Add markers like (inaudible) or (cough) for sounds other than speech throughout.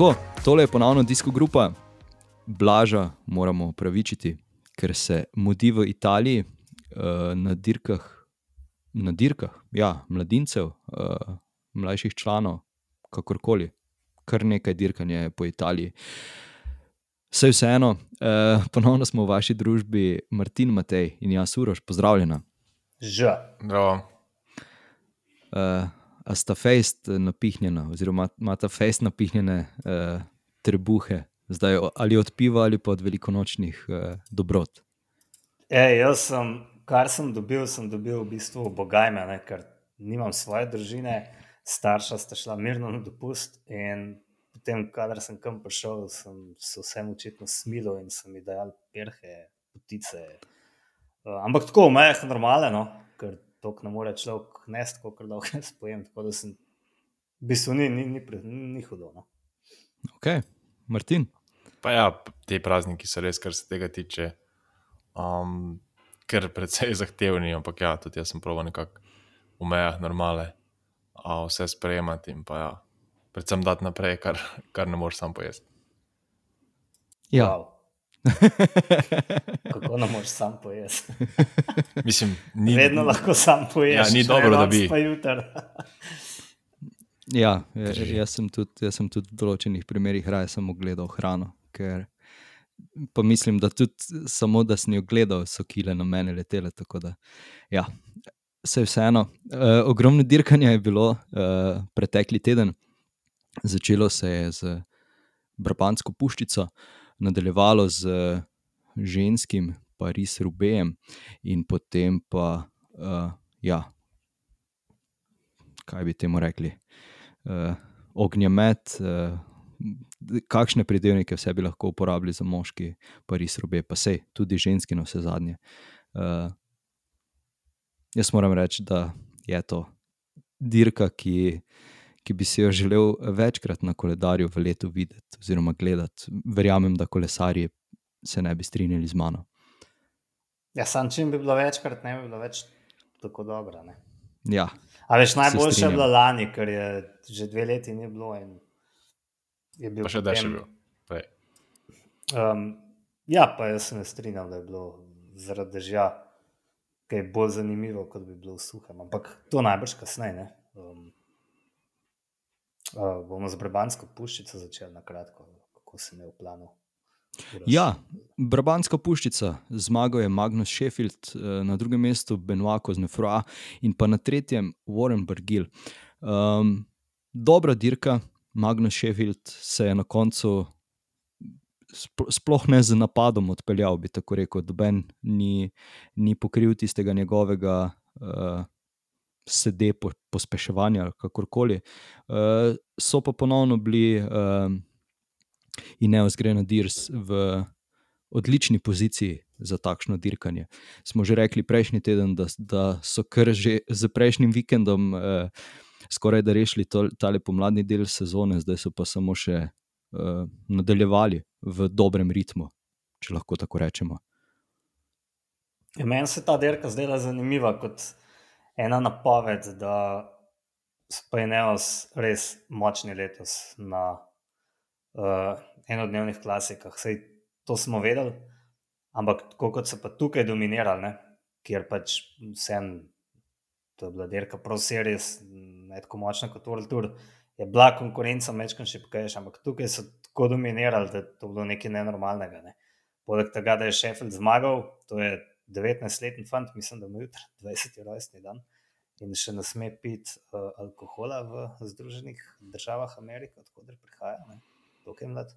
Tako, tole je ponovno disko grupa, blaža moramo upravičiti, ker se mudi v Italiji uh, na dirkah, na dirkah ja, mladincev, uh, mlajših članov, kakorkoli, kar nekaj dirkanja je po Italiji. Vse vseeno, uh, ponovno smo v vaši družbi, Martin Matej in jaz, Uroš, pozdravljena. Že. Uh, a sta fejst napihnjena, oziroma imata fejst napihnjene uh, trebuhe, zdaj ali od piva ali pa od velikonočnih uh, dobrot. E, jaz sem, kar sem dobil, sem dobil v bistvu bogajme, ne, ker nimam svoje družine, starša sta šla mirno na dopust. In potem, kadar sem kam prišel, sem se vsem očitno smilil in sem jim dajal perhe, potice. Uh, ampak tako, mehko, normalno, no, ker to ne more človek nesti, kot da lahko (laughs) jaz pojem. Tako da sem, v bistvu ni, ni, ni, ni, ni hudo. No. Ok, Martin. Pa ja, te prazniki so res, kar se tega tiče, um, ker precej (laughs) zahtevni, ampak ja, tudi jaz sem proval nekako v mejah normale, a vse sprejemati in pa ja, predvsem dati naprej, kar, kar ne moreš sam pojesti. Ja. Wow. (laughs) Kako ne moreš sam pojesti? (laughs) Mislim, (laughs) ni, Vedno lahko sam poješ. Ja, ni če dobro, da bi. Ja, ja, jaz sem, tudi, jaz sem tudi v določenih primerih raje samo gledal hrano. Ker pa mislim, da tudi samo da sem jo gledal, so kile na mene letele. Tako da, ja, vse vseeno. E, ogromno dirkanja je bilo e, pretekli teden, začelo se je z Brabantsko puščico, nadaljevalo z ženskim Paris Rubejem in potem pa, e, ja, kaj bi temu rekli uh, ognjemet, uh, kakšne pridevnike vse bi lahko uporabili za moški, pa res robe, pa sej, tudi ženski, na vse zadnje. Uh, jaz moram reči, da je to dirka, ki, ki bi si jo želel večkrat na koledarju v letu videti, oziroma gledati. Verjamem, da kolesarji se ne bi strinjali z mano. Ja, sam čim bi bilo večkrat, ne bi bilo več tako dobro. Ne? Ja, A veš, najboljše je bilo lani, ker je že dve leti ni bilo. je bil Pa še da še bil. Prej. Um, ja, pa jaz se ne strinjam, da je bilo zaradi dežja kaj bolj zanimivo, kot bi bilo v suhem. Ampak to najbrž kasneje. ne. Um, uh, bomo z Brebansko puščico začeli na kratko, kako se je v planu. Ja, Brabantska puščica, zmagal je Magnus Sheffield, eh, na drugem mestu Benoit Koznefroa in pa na tretjem Warren Bargil. Um, dobra dirka, Magnus Sheffield se je na koncu spl- sploh ne z napadom odpeljal, bi tako rekel, doben ni, ni pokril tistega njegovega uh, sede po, pospeševanja ali kakorkoli. Uh, so pa ponovno bili. Um, Ineos Grenadiers v odlični poziciji za takšno dirkanje. Smo že rekli prejšnji teden, da, da so kar že z prejšnjim vikendom eh, skoraj da rešili to, tale pomladni del sezone, zdaj so pa samo še eh, nadaljevali v dobrem ritmu, če lahko tako rečemo. Ja, meni se ta dirka zdela zanimiva kot ena napoved, da so Neos res močni letos na uh, enodnevnih klasikah. Sej to smo vedeli, ampak tako kot so pa tukaj dominirali, ne, kjer pač vsem, to je bila dirka Pro Series, ne tako močna kot World Tour, je bila konkurenca še pokaješ, ampak tukaj so tako dominirali, da je to bilo nekaj nenormalnega. Ne. Poleg tega, da je Sheffield zmagal, to je 19-letni fant, mislim, da ima jutri 20. rojstni dan in še ne sme piti uh, alkohola v Združenih državah Amerike, odkuder prihaja, ne, tukaj je mlad.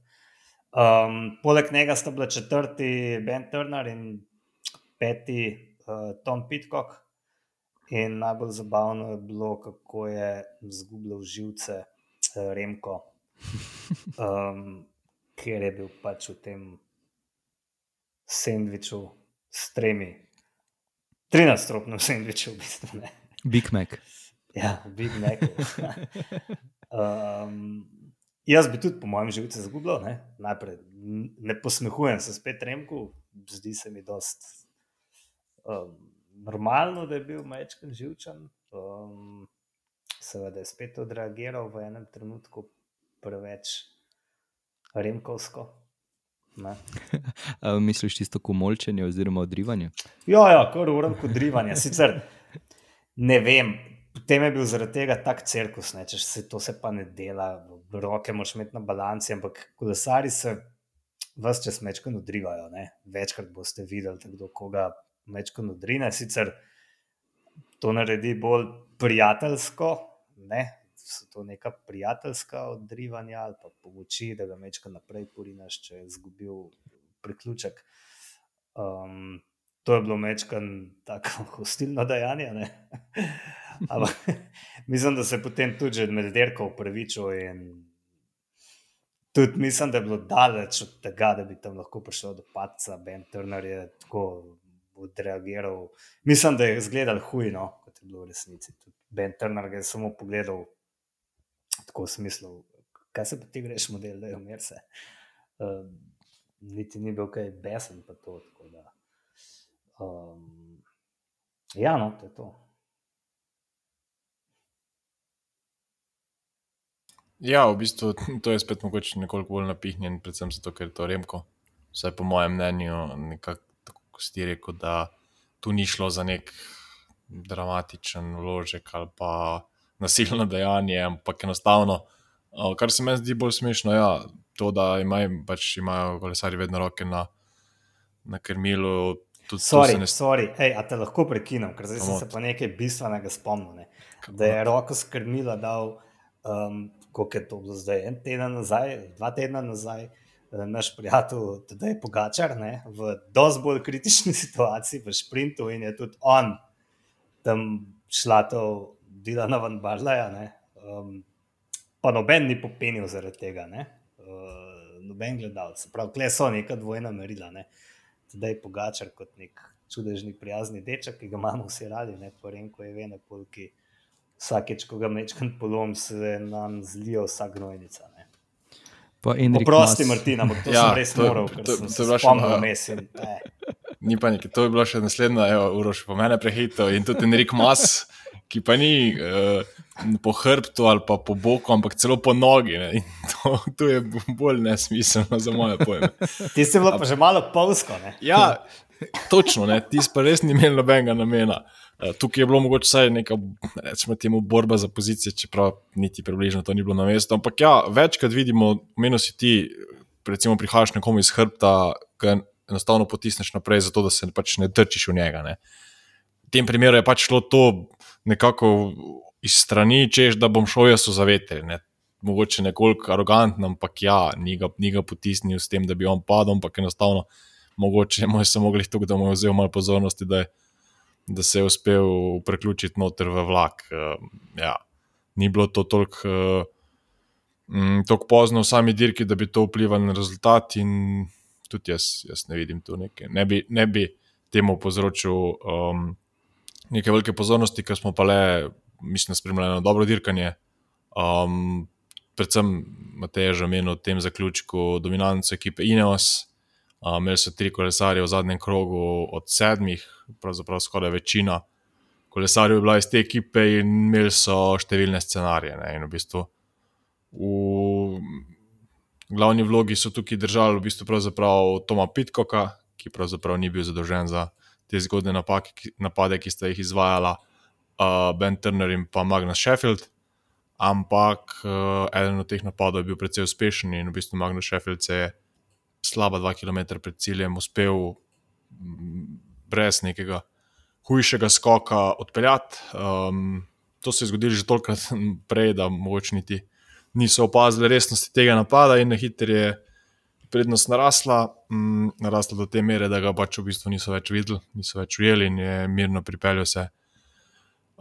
Um, poleg njega sta bila četrti Ben Turner in peti uh, Tom Pitcock. In najbolj zabavno je bilo, kako je zgubljal živce uh, Remko, (laughs) um, ker je bil pač v tem sendviču s tremi, 13-stropnem sendviču, v bistvu. Ne. Big Mac. Ja, Big Mac. (laughs) um, jaz bi tudi, po mojem, živce zgubljal. Ne? Najprej ne posmehujem se spet Remku, zdi se mi dost um, normalno, da je bil majčken živčen. Um, seveda je spet odreagiral v enem trenutku preveč Remkovsko. (laughs) Misliš tisto komolčenje oziroma odrivanje? Ja, ja, kar uram kot odrivanje. Sicer ne vem, potem je bil zaradi tega tak cirkus, ne, če se to se pa ne dela, roke moš imeti na balanci, ampak kolesari se vse čas mečko odrivajo. Ne. Večkrat boste videli, kdo koga mečko odrine. Sicer to naredi bolj prijateljsko, ne, so to neka prijateljska odrivanja ali pa pomoči, da ga mečka naprej porinaš, če je izgubil priključek. Um, to je bilo mečka tako (laughs) hostilno dejanje. (laughs) Ampak (laughs) mislim, da se je potem tudi med derko upravičil. Tudi mislim, da je bilo daleč od tega, da bi tam lahko prišel do paca. Ben Turner je tako odreagiral. Mislim, da je izgledal hujno, kot je bilo v resnici. Tudi ben Turner je samo pogledal tako v smislu, kaj se pa ti greš, model, da je umir se. Uh, niti ni bil kaj besen, pa to. Da, um, ja, no, to je to. Ja, v bistvu to je spet mogoče nekoliko bolj napihnjen, predvsem zato, ker je to remko. Vsaj po mojem mnenju, nekako tako si rekel, da tu ni šlo za nek dramatičen vložek ali pa nasilno dejanje, ampak enostavno, kar se meni zdi bolj smešno, je ja, to, da imaj, pač imajo kolesari vedno roke na, na krmilu. Sorry, ne... sorry. Ej, a te lahko prekinem, ker zdaj sem se pa nekaj bistvenega spomnil. Ne? Da je roko skrmila dal, um, koliko je to bilo zdaj, en teden nazaj, dva tedna nazaj. Eh, naš prijatelj, da je Pogačar, ne, v dosti bolj kritični (laughs) situaciji, v sprintu, in je tudi on tam šla to Dilana van Barlaja, um, pa noben ni popenil zaradi tega, uh, noben gledalec. Prav, kle so neka dvojna merila, ne? da je pogačar kot nek čudežni, prijazni deček, ki ga imamo vsi radi, ne pa renko je vene polki. Vsakeč, ko ga mečkam polom, se nam zlijo vsa gnojnica. Prosti, Martin, ampak to ja, sem res to, moral, ker to, sem to, se spomnil mesin. (laughs) Ni panike, to je bilo še naslednja, evo, Uroš, po mene prehitro in tudi Enrik Mas ki pa ni uh, po hrbtu ali pa po boku, ampak celo po nogi. To, to je bolj nesmiselno za moje pojme. Ti si bil pa že malo polsko. Ja, točno, ne? ti si pa res ni imel nobenega namena. Uh, tukaj je bilo mogoče vsaj neka, recimo, temu borba za pozicije, čeprav niti približno to ni bilo na mestu. Ampak ja, večkrat vidimo, meni si ti, recimo, prihajaš nekomu iz hrbta, ki enostavno potisneš naprej, zato da se pač ne drčiš v njega. Ne? V tem primeru je pač šlo to nekako iz strani, češ, da bom šel jaz v zaveter. Ne. Mogoče nekoliko arogantno, ampak ja, ni ga, ni ga potisnil s tem, da bi on padel, ampak enostavno, mogoče mu je samo gledal to, da mu je vzel malo pozornosti, da, je, da se je uspel preključiti noter v vlak. Uh, ja. Ni bilo to toliko uh, pozno v sami dirki, da bi to vplivalo na rezultat, in tudi jaz, jaz ne vidim tu nekaj. Ne bi, ne bi temu povzročil. Um, neke velike pozornosti, ker smo pa le, mislim, spremljali dobro dirkanje. Um, predvsem Matej že omenil v tem zaključku dominanco ekipe Ineos. Um, imeli so tri kolesarje v zadnjem krogu od sedmih, pravzaprav skoraj večina kolesarjev je bila iz te ekipe in imeli so številne scenarije. Ne, v bistvu v glavni vlogi so tukaj držali v bistvu Toma Pitkoka, ki pravzaprav ni bil zadolžen za te zgodne napake, napade, ki sta jih izvajala uh, Ben Turner in pa Magnus Sheffield. Ampak uh, eden od teh napadov je bil precej uspešen in v bistvu Magnus Sheffield se je slaba dva km pred ciljem uspel brez nekega hujšega skoka odpeljati. Um, to se je zgodilo že tolkrat (laughs) prej, da mogoče niti niso opazili resnosti tega napada in na hitro je prednost narasla, mm, narasla do te mere, da ga pač v bistvu niso več videli, niso več ujeli in je mirno pripeljal se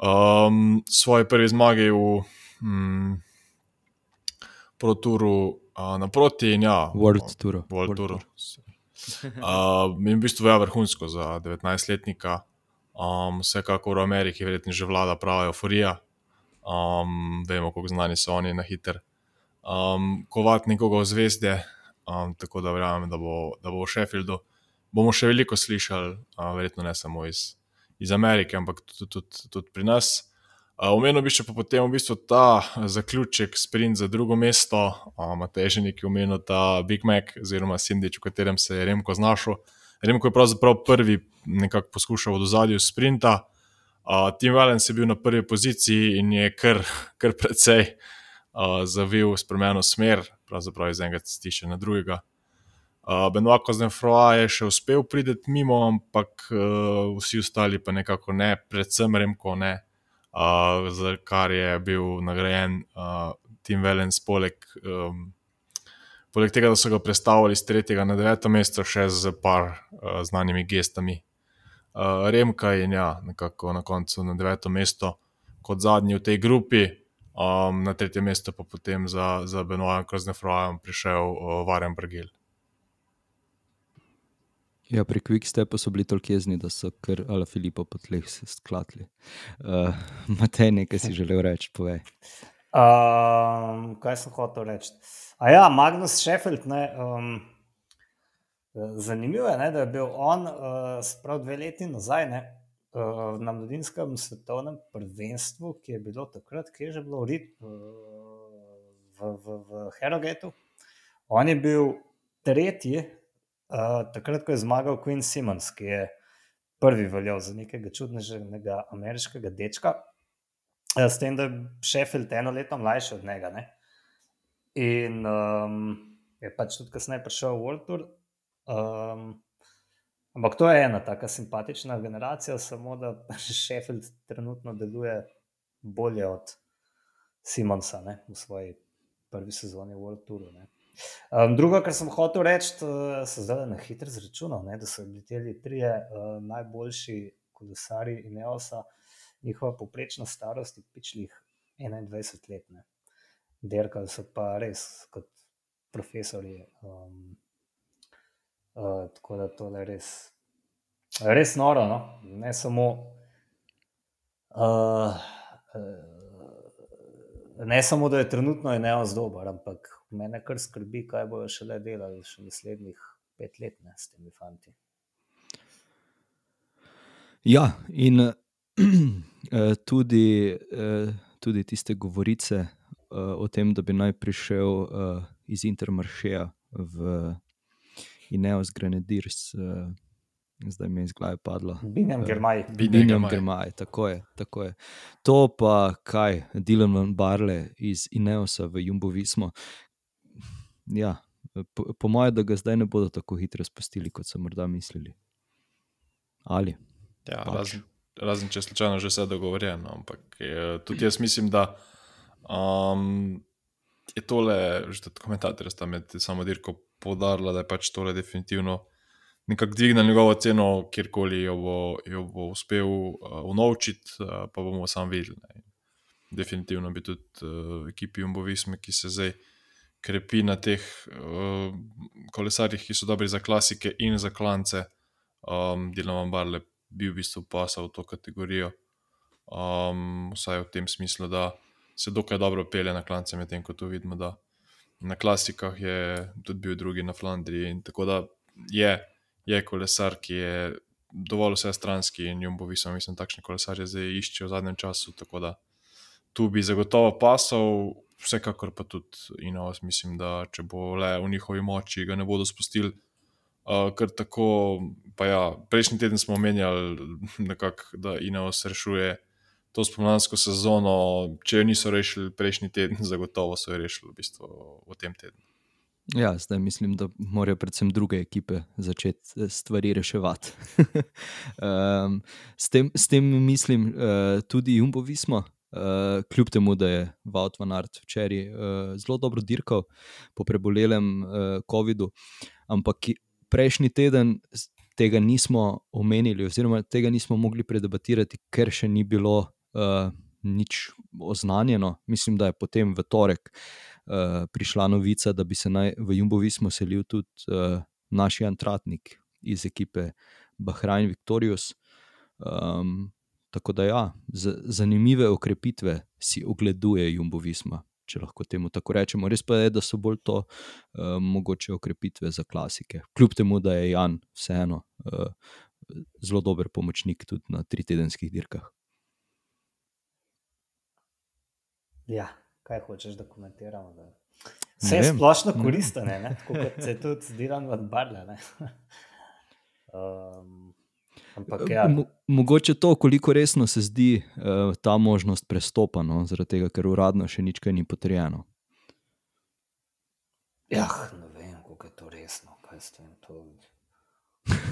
um, svoje prve zmage v mm, ProTouru uh, naproti in ja, World Tour. World World Tour. Uh, in v bistvu je vrhunsko za 19-letnika. Um, vsekakor v Ameriki verjetno že vlada prava euforija. Um, vemo, kako znani so oni na hiter. Um, kovat nekoga v zvezde, Um, tako da verjamem, da bo, da bo v Sheffieldu. Bomo še veliko slišali, uh, verjetno ne samo iz, iz Amerike, ampak tudi, tudi, tudi pri nas. Omenil bi še pa potem v bistvu ta zaključek, sprint za drugo mesto, Matej že nekaj omenil, ta Big Mac oziroma Sindič, v katerem se je Remko znašel. Remko je pravzaprav prvi nekako poskušal od ozadju sprinta. Uh, Tim Valens je bil na prvi poziciji in je kar, kar precej uh, zavil, spremenil smer, pravzaprav iz enega cestišča na drugega. Uh, Benoit Kozdenfroa je še uspel priti mimo, ampak uh, vsi ostali pa nekako ne, predvsem Remko ne uh, za kar je bil nagrajen uh, Tim Valens, poleg, um, poleg tega, da so ga predstavili iz tretjega na deveto mesto, še z par uh, znanimi gestami. Uh, Remka in ja, nekako na koncu na deveto mesto, kot zadnji v tej grupi, um, na tretje mesto pa potem za, za Benoit Koznefrojem prišel uh, Varen Brgil. Ja, pri Quickstepu so bili toliko jezni, da so kar ala Filipa po tleh skladli. Uh, Matej, nekaj si želel reči, povej. Um, kaj sem hotel reči? A ja, Magnus Sheffield, ne, um, zanimivo je, ne, da je bil on uh, sprav dve leti nazaj ne, uh, na mladinskem svetovnem prvenstvu, ki je bilo takrat, ki je že bilo v, v, v, v Herogetu. On je bil tretji Uh, takrat, ko je zmagal Queen Simons, ki je prvi veljal za nekega čudnega ameriškega dečka, uh, s tem, da je Sheffield eno leto mlajši od njega. Ne? In um, je pač tudi kasneje prišel v World Tour. Um, ampak to je ena tako simpatična generacija, samo da (laughs) Sheffield trenutno deluje bolje od Simonsa ne? v svoji prvi sezoni World Touru. Um, drugo, kar sem hotel reči, so zdaj na hitro zračunal, da so ti trije uh, najboljši kolesari in neosa, njihova poprečna starost je pičlih 21 let. Ne. Derkali so pa res kot profesori. Um, uh, tako da to je res, res noro. No? Ne samo. Uh, uh, ne samo, da je trenutno neos dober, ampak mene kar skrbi, kaj bojo šele delali še naslednjih pet let ne, s temi fanti. Ja, in uh, tudi, uh, tudi tiste govorice uh, o tem, da bi naj prišel uh, iz Intermaršeja v Ineos Grenadiers. Uh, zdaj mi je iz glave padlo. Binjem Germaj. Binjem Germaj, tako je, tako je. To pa kaj, Dylan Barle iz Ineosa v Jumbo Vismo. Ja, po, po mojem, da ga zdaj ne bodo tako hitro spustili, kot so morda mislili. Ali? Ja, pač. razen, razen če slučajno že vse dogovorjeno, ampak je, tudi jaz mislim, da um, je tole, že tudi komentatorji sta med samo dirko podarila, da je pač tole definitivno nekako dvigne njegovo ceno, kjerkoli jo bo, jo bo uspel uh, unovčiti, uh, pa bomo sam videli. Ne. Definitivno bi tudi uh, ekipi Umbovisme, ki se zdaj krepi na teh uh, kolesarjih, ki so dobri za klasike in za klance, um, deloma barle, bi v bistvu pasal v to kategorijo. Um, vsaj v tem smislu, da se dokaj dobro pelje na klance, medtem ko tu vidimo, da na klasikah je tudi bil drugi na Flandriji. Tako da je je kolesar, ki je dovolj vse stranski in jim bo visel, mislim, takšne kolesarje zdaj iščejo v zadnjem času. Tako da tu bi zagotovo pasal, vsekakor pa tudi Inovas, mislim, da če bo le v njihovi moči, ga ne bodo spustili. Uh, ker tako, pa ja, prejšnji teden smo omenjali, da Inovas rešuje to spomladansko sezono. Če jo niso rešili prejšnji teden, (laughs) zagotovo so jo rešili v, bistvu, v tem tednu. Ja, zdaj mislim, da morajo predvsem druge ekipe začeti eh, stvari reševati. um, (laughs) s, tem, s tem mislim uh, tudi Jumbo Visma, uh, kljub temu, da je Vaut van Art včeraj uh, zelo dobro dirkal po prebolelem uh, COVID-u, ampak prejšnji teden tega nismo omenili, oziroma tega nismo mogli predebatirati, ker še ni bilo uh, nič oznanjeno. Mislim, da je potem v torek. Eh, prišla novica, da bi se naj v Jumbovismu selil tudi uh, naš Antratnik iz ekipe Bahrajn Victorius. Um, tako da, ja, zanimive okrepitve si ogleduje Jumbovisma, če lahko temu tako rečemo. Res pa je, da so bolj to uh, mogoče okrepitve za klasike. Kljub temu, da je Jan vseeno uh, zelo dober pomočnik tudi na tri tedenskih dirkah. Ja, kaj hočeš, da komentiramo? Da... Vse je splošno koristno, tako kot se tudi Dilan od Barla. ne. Um, ampak ja, Mo mogoče to, koliko resno se zdi uh, ta možnost prestopa, no, zaradi tega, ker uradno še nič ni potrjeno. ja, ne vem, kako je to resno. kaj s tem, To...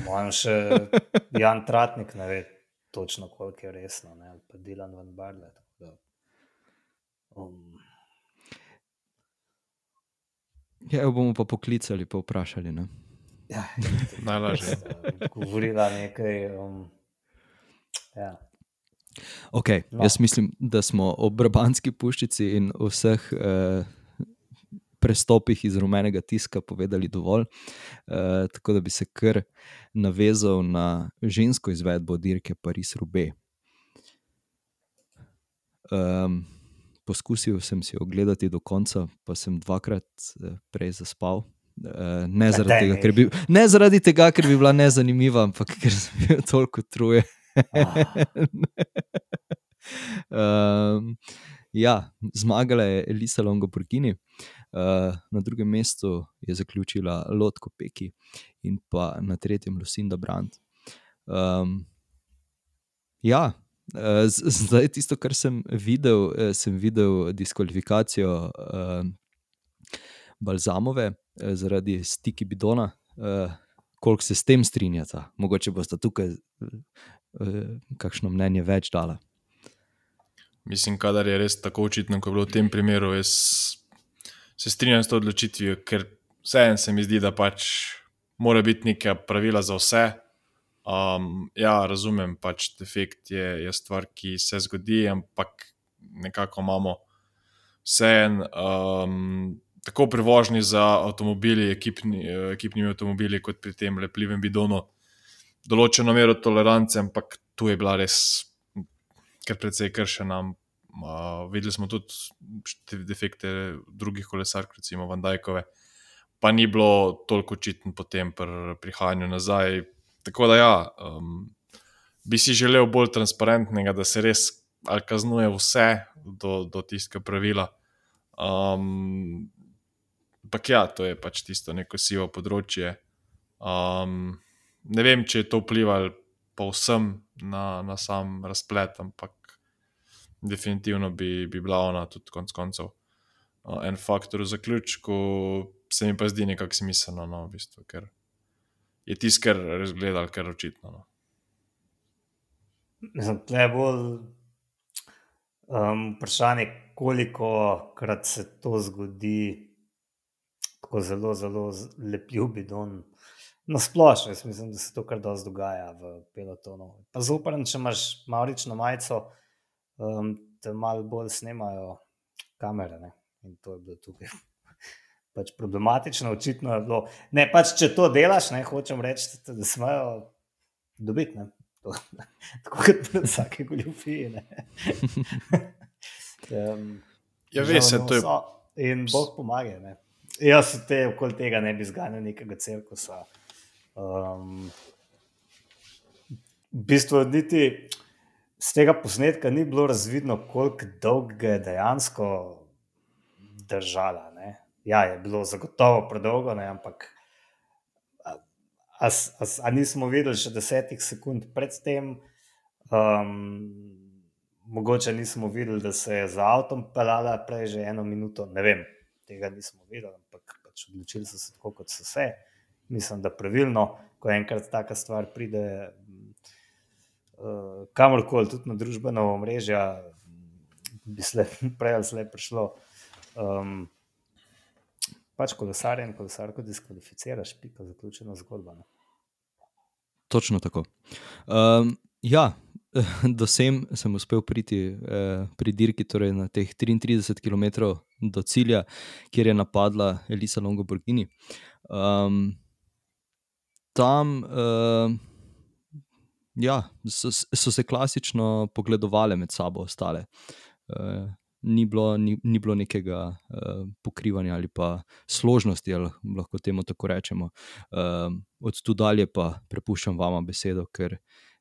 Mojem še (laughs) Jan Tratnik ne ve točno, koliko je resno, ne? ali pa Dilan van Barle. Um, Ja, jo bomo pa poklicali, pa vprašali. Ne? ja, (laughs) Najlažje. Govorila nekaj. Um, ja. Okay, No. Jaz mislim, da smo o Brabantski puščici in vseh eh, prestopih iz rumenega tiska povedali dovolj. Eh, tako da bi se kar navezal na žensko izvedbo dirke Paris-Roubaix. Um, poskusil sem si ogledati do konca, pa sem dvakrat eh, prej zaspal. Eh, ne, zaradi tega, ker bi, ne zaradi tega, ker bi bila nezanimiva, ampak ker sem bil toliko utrujen. Ah, (laughs) um, ja, zmagala je Elisa Longoborgini, uh, na drugem mestu je zaključila Lotko Peki in pa na tretjem Lucinda Brandt. Um, ja, (laughs) zdaj tisto, kar sem videl, eh, sem videl diskvalifikacijo uh, Balzamove eh, zaradi stiki bidona. Koliko se s tem strinjata? Mogoče boste tukaj kakšno mnenje več dala. Mislim, kadar je res tako očitno, kot je bilo v tem primeru, jaz se strinjam s to odločitvijo, ker vseeno se mi zdi, da pač mora biti neka pravila za vse. Um, ja, razumem, pač defekt je, je stvar, ki se zgodi, ampak nekako imamo vseeno um, tako pri vožnji za avtomobili, ekipni, ekipnimi avtomobili, kot pri tem lepljivem bidonu, določeno mero tolerance, ampak tu je bila res kar precej kršena. Uh, videli smo tudi številne defekte drugih kolesark, recimo Vandajkove, pa ni bilo toliko očitno potem pri prihajanju nazaj. Tako da, ja, um, bi si želel bolj transparentnega, da se res kaznuje vse do, do tistega pravila. Um, Ampak ja, to je pač tisto neko sivo področje. Um, ne vem, če je to vplivalo povsem na, na sam razplet, ampak definitivno bi, bi bila ona tudi konec koncev uh, en faktor v zaključku, se mi pa zdi nekako smiselno, no, v bistvu, ker je tisto, kar res gledal, kar očitno. No. Mislim, da je bolj um, vprašanje, koliko krat se to zgodi, tako zelo, zelo z- lepljiv bidon. Na splošno, jaz mislim, da se to kar dosti dogaja v pelotonu. Pa zoprn, če imaš maurično majico, um, te malo bolj snemajo kamere. Ne? In to je bilo tukaj. Pač problematično, očitno je bilo. Ne, pač, če to delaš, ne hočem reči, da smejo dobiti. Ne? To, (laughs) tako kot pri vsaki goljufiji. um, (laughs) Ja, veš, se, to je. In Bog pomaga. Ne. Jaz se te okoli tega ne bi zganjal nekega cirkusa. Um, v bistvu niti z tega posnetka ni bilo razvidno, koliko dolgo je dejansko držala. Ja, je bilo zagotovo predolgo, ne, ampak a, a, s- a, s- a nismo videli še desetih sekund pred tem. Um, mogoče nismo videli, da se je za avtom pelala prej že eno minuto, ne vem, tega nismo videli, ampak pač odločili so se tako, kot so se. Mislim, da pravilno, ko enkrat taka stvar pride uh, kamorkoli, tudi na družbeno omrežje, bi se (laughs) prej ali slej prišlo. Um, pač kolesarje in kolesarko diskvalificiraš, pika, zaključena zgodba. Ne. Točno tako. Um, ja, (laughs) do sem sem uspel priti eh, pri dirki, torej na teh 33 km do cilja, kjer je napadla Elisa Longoborgini. Um, tam uh, ja, so, so se klasično pogledovale med sabo ostale. Uh, ni, bilo, ni, ni bilo nekega uh, pokrivanja ali pa složnosti, ali lahko temu tako rečemo. Um, od tu dalje pa prepuščam vama besedo, ker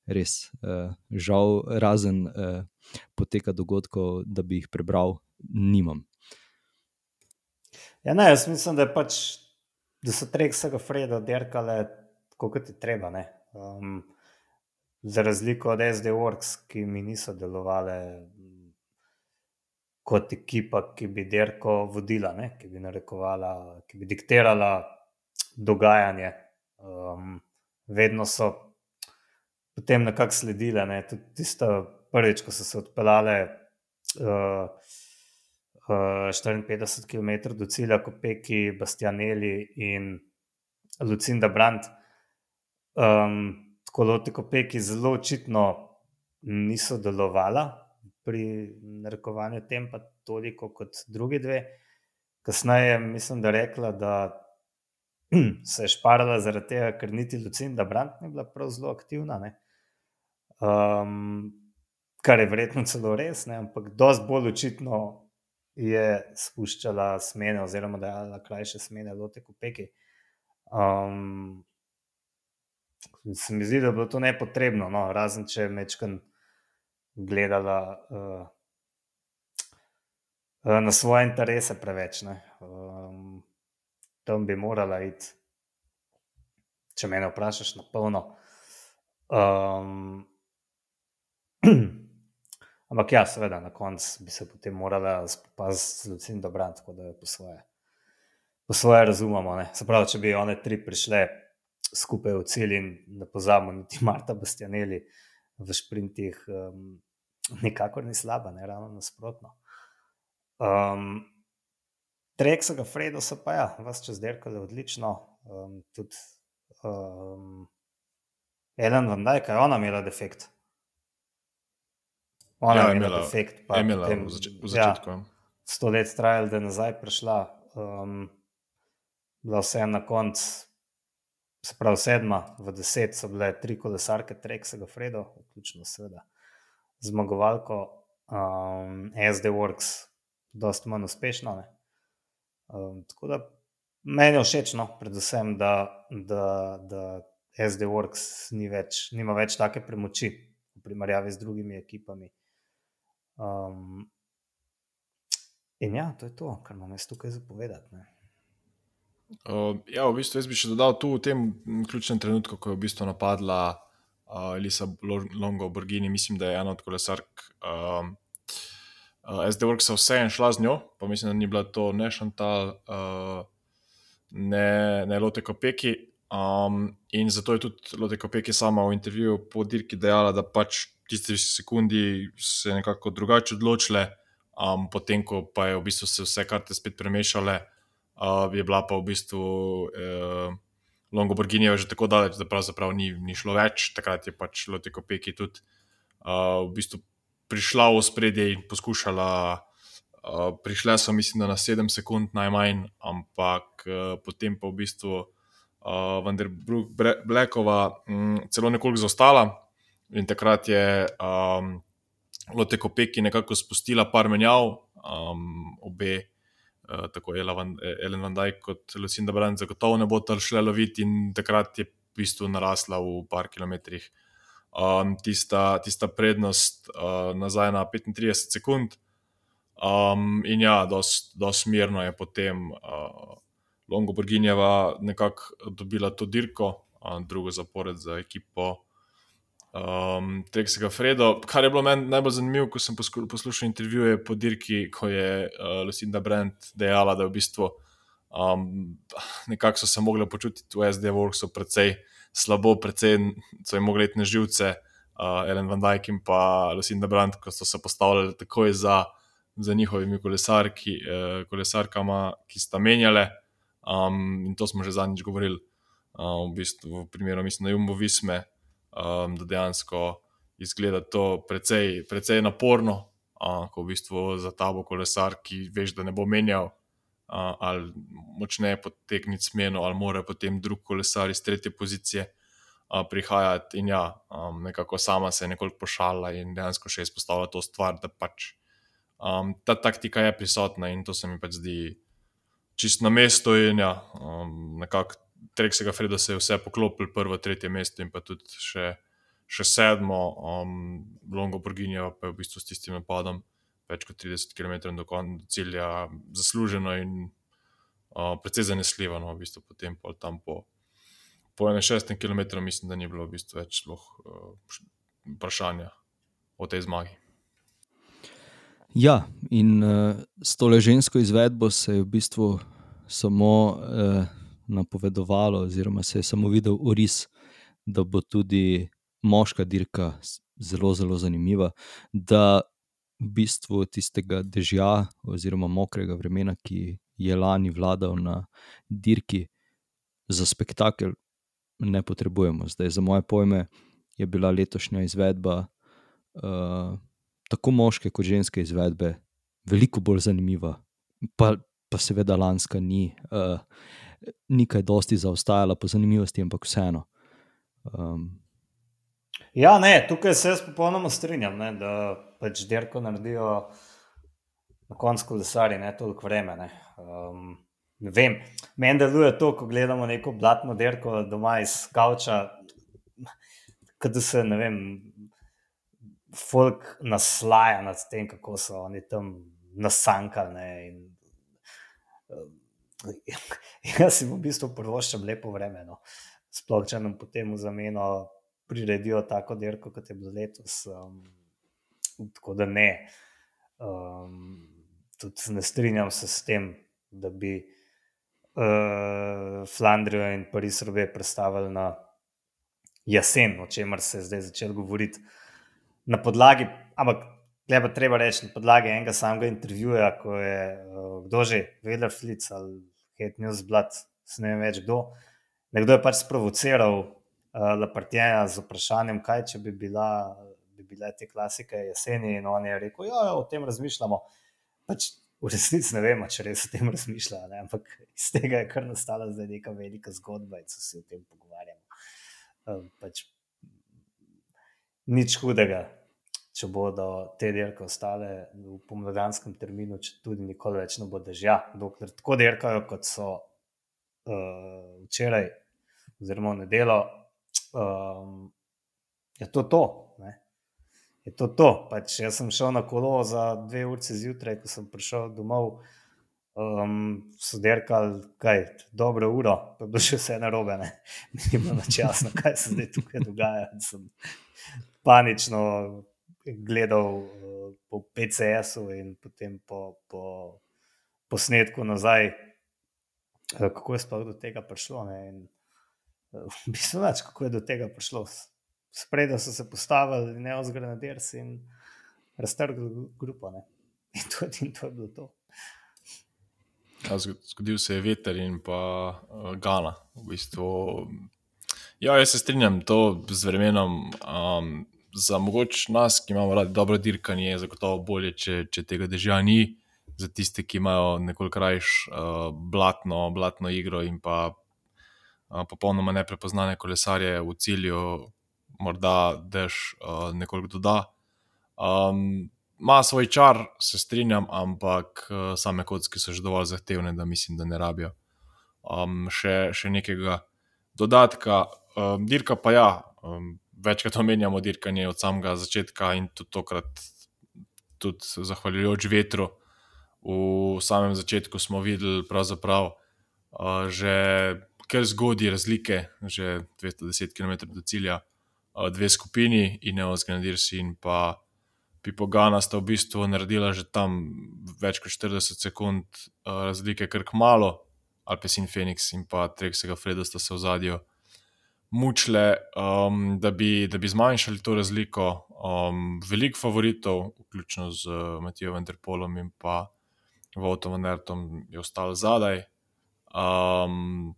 res uh, žal, razen uh, poteka dogodkov, da bi jih prebral, nimam. Ja, ne, jaz mislim, da, pač, da so Treksega Freda derkale kot je treba. Um, za razliko od SD Works, ki mi niso delovale kot ekipa, ki bi derko vodila, ne? ki bi narekovala, ki bi diktirala dogajanje. Um, vedno so potem nekako sledile. Ne? Tudi tisto prvič, ko so se odpeljale. Uh, 54 km do cilja, kot Peki, Bastianeli in Lucinda Brandt. Um, tako ti Peki zelo očitno niso delovala pri narekovanju tempa toliko kot drugi dve. Kasneje mislim, da rekla, da (clears throat) se je šparala zaradi tega, ker niti Lucinda Brandt ni bila prav zelo aktivna. Um, kar je verjetno celo res, ne? ampak dosti bolj očitno je spuščala smene, oziroma da je krajše smene, lote kopeki. Um, se mi zdi, da je bilo to nepotrebno, no? razen če je mečkan gledala uh, na svoje interese preveč. Um, tam bi morala iti, če me vprašaš, na polno. Um, (clears throat) Ampak ja, seveda, na koncu bi se potem morala spopasti z Lucijem Dobran, tako da je po svoje, po svoje razumemo. Ne? Se pravi, če bi one tri prišle skupaj v cilj in ne pozabimo, niti Marta Bastianeli v šprintih, um, nikakor ni slaba, ne ravno nasprotno. Um, Treksega Fredo so pa ja, vas čez derkale odlično. Um, tudi um, Ellen Van Dijk, je ona imela defekt. Ona ja, je imela efekt. Je imela potem, v, zač v začetku. Ja, sto let trajal, da je nazaj prišla. Um, bila vse na koncu, se pravi sedma, v deset so bile tri kolesarke Treksega Fredo, vključno seveda zmagovalko um, SD Works, dosta manj uspešno. Um, tako da meni je všeč, no, predvsem, da, da, da SD Works ni več, nima več take premoči v primerjavi z drugimi ekipami. Um, in ja, to je to, kar imam jaz tukaj zapovedati. Uh, ja, v bistvu jaz bi še dodal tu v tem ključnem trenutku, ko je v bistvu napadla uh, Elisa Longo Borgini, mislim, da je ena od kolesark. Uh, uh, SD Works je vseeno šla z njo, pa mislim, da ni bila to ne Šantal, uh, ne, ne Lotte Kopeki. Um, in zato je tudi Lotte Kopeki sama v intervjuju po dirki dejala, da pač tiste sekundi se nekako drugače odločile, um, potem ko pa je v bistvu se vse karte spet premešale, uh, je bila pa v bistvu uh, Longo Borginija že tako daleč, da pravzaprav ni, ni šlo več, takrat je pač Lotiko Peki tudi uh, v bistvu prišla v spredje in poskušala. Uh, prišle so, mislim, na 7 sekund najmanj, ampak uh, potem pa v bistvu uh, Vanderbrook Blackova um, celo nekoliko zaostala, In takrat je um, Lotte Kopeki nekako spustila par menjav, um, obe, tako Ellen Van Dijk kot Lucinda Brand, zagotovo ne bo tam šle loviti, in takrat je v bistvu narasla v par kilometrih. Um, tista, tista prednost uh, nazaj na 35 sekund, um, in ja, zelo smirno je potem uh, Longo Borginjeva nekako dobila to dirko, uh, drugo zapored za ekipo um, Treksega Fredo. Kar je bilo meni najbolj zanimivo, ko sem poslušal intervjuje po dirki, ko je uh, Lucinda Brent dejala, da v bistvu um, nekako so se mogli počutiti v SD Worksu precej slabo, precej so jim mogli iti na živce, uh, Ellen Van Dijk in pa Lucinda Brent, ko so se postavljali takoj za. Za njihovimi kolesarki, eh, kolesarkama, ki sta menjale, um, in to smo že zadnjič govorili, uh, v bistvu, v primeru, mislim, je Jumbo Visme, um, da dejansko izgleda to precej, precej naporno, uh, ko v bistvu za tabo kolesar, ki veš, da ne bo menjal. Uh, ali močneje potegniti smeno, ali mora potem drug kolesar iz tretje pozicije uh, prihajati. In ja, um, nekako sama se je nekoliko pošala in dejansko še izpostavila to stvar, da pač um, ta taktika je prisotna in to se mi pač zdi čisto na mestu. In ja, um, nekako Treksega Freda se je vse poklopil, prvo, tretje mesto in pa tudi še, še sedmo, um, Longo Borginjo pa je v bistvu s tistim napadom več kot 30 km do konca cilja, zasluženo in uh, precej zanesljivo. No, v bistvu potem pol tam po, po 61 km, mislim, da ni bilo v bistvu več uh, vprašanja o tej zmagi. Ja, in uh, s tole žensko izvedbo se je v bistvu samo uh, napovedovalo, oziroma se je samo videl oris, da bo tudi moška dirka zelo, zelo zanimiva. Da v bistvu tistega dežja oziroma mokrega vremena, ki je lani vladal na dirki, za spektakel ne potrebujemo. Zdaj, za moje pojme, je bila letošnja izvedba. Uh, tako moške kot ženske izvedbe, veliko bolj zanimiva. Pa, pa seveda, lanska ni, uh, ni kaj dosti zaostajala po zanimivosti, ampak vseeno. Um. Ja, ne, tukaj se jaz popolnoma strinjam, ne, da pač derko naredijo na koncu kolesari, ne toliko vreme. Ne. Um, ne vem, meni deluje to, ko gledamo neko blatno derko doma iz Kavča, da se ne vem folk naslaja nad tem, kako so oni tam nasankali. Uh, jaz si v bistvu prvoščam lepo vreme. No. Sploh če nam potem v zameno priredijo tako dirko, kot je bilo letos. Um, tako da ne. Um, tudi ne strinjam se s tem, da bi uh, Flandrijo in Pariz robe predstavili na jesen, o čemer se je zdaj začel govoriti na podlagi, ampak treba, treba reči, na podlagi enega samega intervjuja, ko je uh, kdo že vedel, Flic ali Hate News Blood, ne vem več kdo. Nekdo je pač sprovociral uh, eh, Lapartija z vprašanjem, kaj če bi, bila, bi bile te klasike jeseni, in on je rekel: Ja, ja o tem razmišljamo. Pač v resnici ne vemo, če res o tem razmišljajo, ampak iz tega je kar nastala zdaj neka velika zgodba in se o tem pogovarjali. Uh, pač, nič hudega, če bodo te dirke ostale v pomladanskem terminu, če tudi nikoli več ne bo dežja, dokler tako dirkajo, kot so uh, včeraj, oziroma v nedelo, um, je to to. Ne? Je to to. Pač jaz sem šel na kolo za dve uri zjutraj, ko sem prišel domov. Um, so derkali, kaj, dobro uro, pa bo še vse narobe, ne, (laughs) bilo načasno, kaj se zdaj tukaj dogaja. Sem panično gledal po PCS-u in potem po, po posnetku nazaj, uh, kako je sploh do tega prišlo. In, uh, v bistvu več, kako je do tega prišlo. Spredaj so se postavili neozgrajeni dersi in raztrgali grupo. Ne? (laughs) In to, in to je bilo to. Ja, zgodil se je veter in pa uh, Gana. V bistvu, ja, jaz se strinjam to z vremenom. Um, za mogoče nas, ki imamo radi dobro dirkanje, je zagotovo bolje, če, če tega dežja ni. Za tiste, ki imajo nekoliko krajš uh, blatno, blatno igro in pa uh, popolnoma neprepoznane kolesarje v cilju, morda dež uh, nekoliko doda. Um, Ma svoj čar, se strinjam, ampak uh, same kocke so že dovolj zahtevne, da mislim, da ne rabijo um, še, še nekega dodatka. Um, dirka pa ja, um, večkrat omenjamo dirkanje od samega začetka in tudi tokrat, tudi zahvaljujoč vetru. V samem začetku smo videli, pravzaprav, uh, že kar zgodaj razlike, že 210 km do cilja, uh, dve skupini, in Neos Grenadiers in pa Pipogana sta v bistvu naredila že tam več kot 40 sekund uh, razlike, kar kmalo, Alpes in Phoenix in pa Treksega Freda sta se v zadju mučile, um, da, bi, da bi zmanjšali to razliko. Um, veliko favoritov, vključno z uh, Matijo Venterpolom in pa Votom Nertom, je ostalo zadaj. Um,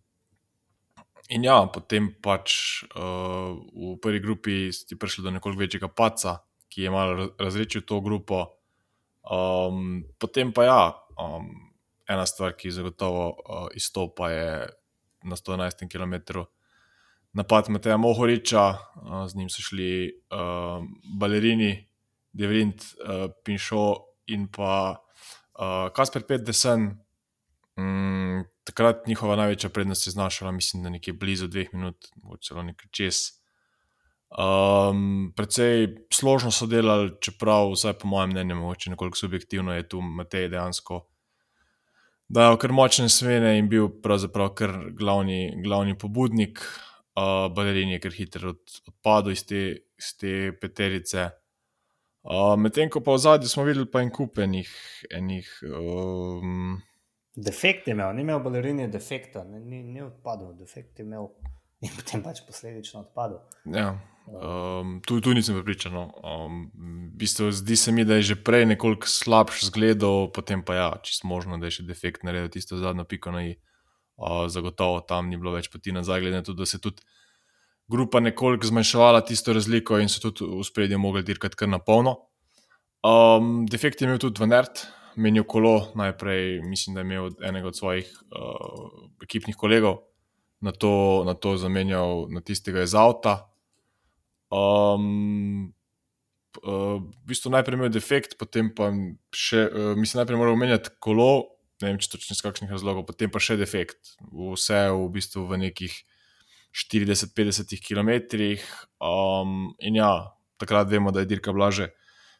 in ja, potem pač uh, v prvi grupi je prišlo do nekoliko večjega paca, ki je malo razrečil to grupo. Um, potem pa ja, um, ena stvar, ki zagotovo uh, izstopa, je na 111 km napad Mateja Mohoriča, z njim so šli uh, balerini, Devrint, uh, Pinšo in pa uh, Kasper Petdesen. Um, takrat njihova največja prednost je znašala, mislim, da nekje blizu dveh minut, celo nekaj čez. Um, predvsej složno so delali, čeprav, vsaj po mojem mnenju, mogoče nekoliko subjektivno je tu Matej dejansko dal kar močne smene in bil pravzaprav kar glavni, glavni pobudnik. Uh, Balerin je kar hitro od, odpadel iz te, iz te peterice. Uh, Medtem ko pa v zadnji smo videli pa en kup enih. enih um... Defekt je imel, ni imel balerini defekta, ni, ni, ni odpadel, defekt je imel (laughs) in potem pač posledično odpadel. Ja. Um, tu, tu nisem pripričan. No. Um, bistvo, zdi se mi, da je že prej nekoliko slabš zgledal, potem pa ja, čisto možno, da je še defekt naredil tisto zadnjo piko na i. Uh, zagotovo tam ni bilo več poti nazaj, glede na to, da se je tudi grupa nekoliko zmanjševala tisto razliko in so tudi v spredju mogli dirkati kar na polno. Um, defekt je imel tudi Venert, menil kolo, najprej mislim, da je imel enega od svojih uh, ekipnih kolegov, na to, na to zamenjal na tistega iz avta. Um, uh, v bistvu najprej imel defekt, potem pa še, uh, mislim, najprej moral menjati kolo, ne vem, če točno iz kakšnih razlogov, potem pa še defekt. Vse v bistvu v nekih 40-50 km. Um, in ja, takrat vemo, da je dirka blaže.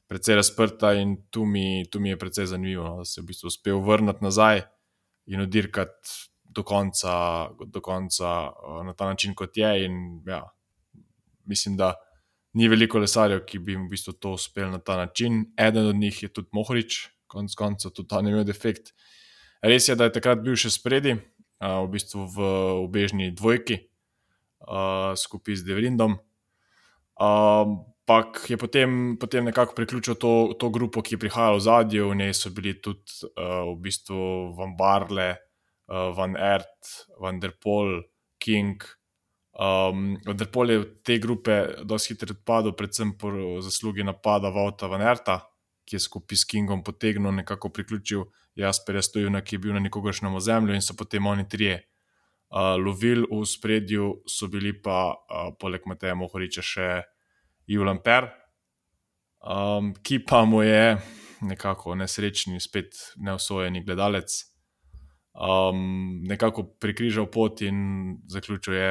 Predvsej razprta, in tu mi, tu mi je precej zanimivo, no, da se je v bistvu uspel vrniti nazaj in odirkati do konca, do konca uh, na ta način, kot je. In, ja, mislim, da ni veliko lesarjev, ki bi jim v bistvu to uspel na ta način. Eden od njih je tudi Mohorič, konec koncev, tudi ta ne imel defekt. Res je, da je takrat bil še spredi, v bistvu v obežni dvojki, skupaj z Devrindom. Ampak je potem, potem nekako priključil to, to grupo, ki je prihajala v zadju, v njej so bili tudi v bistvu Vambarle, Van Ert, Van der Pol, King. Um, Odrpol je v te grupe dosti hitro odpadel, predvsem po zaslugi napada Vauta Vanerta, ki je skupaj s Kingom potegnil, nekako priključil Jasperja Stojuna, ki je bil na nekogaršnem ozemlju in so potem oni trije uh, lovili v spredju, so bili pa uh, poleg Mateja Mohoriča še Julian Per, um, ki pa mu je nekako nesrečni, spet neosvojeni gledalec. Um, nekako prikrižal pot in zaključil je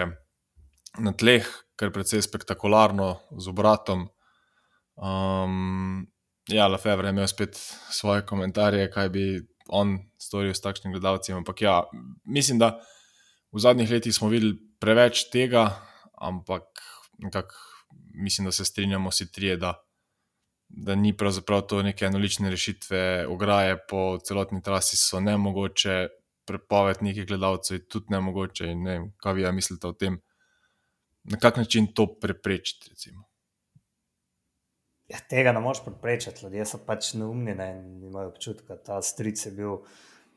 na tleh, kar je precej spektakularno z obratom. Um, ja, Lefebvre je imel spet svoje komentarje, kaj bi on storil s takšnim gledalcem. Ampak ja, mislim, da v zadnjih letih smo videli preveč tega, ampak nekako mislim, da se strinjamo vsi trije, da, da ni pravzaprav to neke enolične rešitve, ograje po celotni trasi so ne mogoče. Prepoved nekih gledalcev je tudi ne mogoče. Ne vem, kaj vi ja mislite o tem na kak način to preprečiti? Ja, tega ne moreš preprečiti, ljudje so pač neumni ne, in imajo občutek, da ta stric je bil.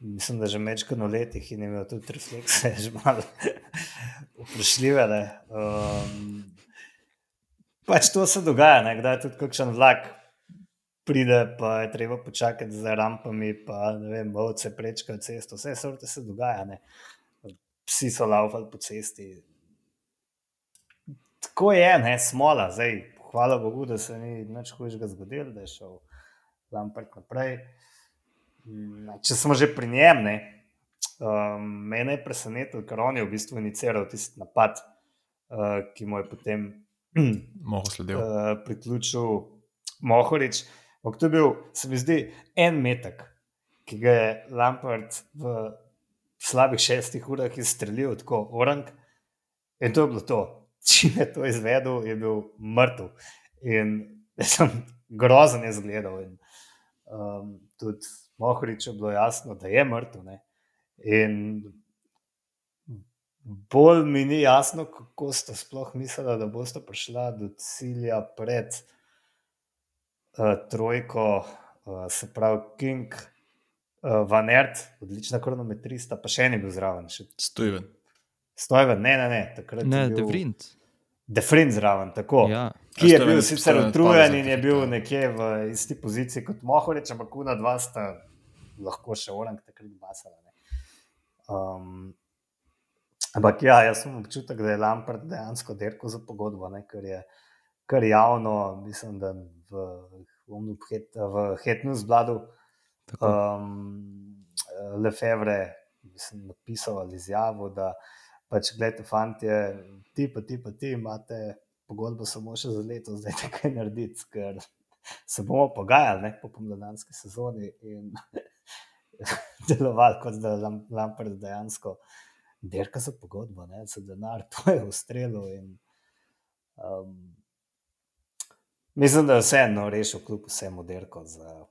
Mislim, da že večkrat na letih in imel tudi reflekse, (laughs) že malo vprašljive. Um, pač to se dogaja, ne, kdaj tudi kakšen vlak pride, pa je treba počakati za rampami, pa ne vem, ovce prečkajo cesto, vse sorte se dogaja. Ne. Psi so laufali po cesti, tako je, ne, smola. Zdaj, hvala Bogu, da se ni nič hujšega zgodilo, da je šel Lampert naprej. Mm, če smo že pri njem, ne, um, mene je presenetilo, ker on je v bistvu iniciral tisti napad, uh, ki mu je potem (clears throat) uh, priključil Mohorič. Ampak to je bil, se mi zdi, en metek, ki ga je Lampert v slabih šestih urah izstrelil, tako orang. In to je bilo to če je to izvedel, je bil mrtev. In sem grozen izgledal. In, um, tudi Mohorič je bilo jasno, da je mrtev. Ne? In bolj mi ni jasno, kako ste sploh mislili, da boste prišli do cilja pred uh, trojko, uh, se pravi King. Uh, Van Ert, odlična kronometrista, pa še ni bil zraven. Stojen. Stojen, ne, ne, ne. Takrat ne, bil... Defrint. Defrint zraven, tako. Ja. Ki je bil sicer utrujen in je bil nekje v isti poziciji kot Mohorič, ampak kuna dva sta lahko še orang, takrat basala. Um, ampak ja, jaz sem občutek, da je Lampard dejansko derko za pogodbo, ne, ker je kar javno, mislim, da v, v, v Hetnu zbladu um, Lefebvre napisal ali izjavil, da pač, gledajte, fanti, ti pa ti pa ti imate pogodbo samo še za leto, zdaj nekaj narediti, ker se bomo pogajali ne, po pomladanski sezoni in (laughs) delovali kot da je Lampard dejansko derka za pogodbo, ne, za denar, to je ustrelo. Um, mislim, da je vseeno rešil kljub vsemu derko za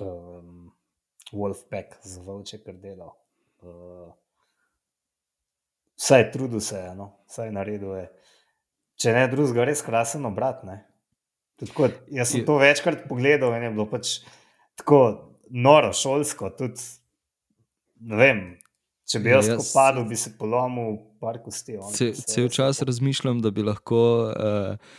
um, Wolfpack, za Vovče, kar delo. Uh, Vsaj trudil se je, no? vsaj naredil je. Če ne drugega, res krasen obrat. Tako, jaz sem to večkrat pogledal in je bilo pač tako noro, šolsko. Tudi, vem, če bi jaz, jaz padel, bi se polomil, par kosti. Cel čas razmišljam, da bi lahko uh,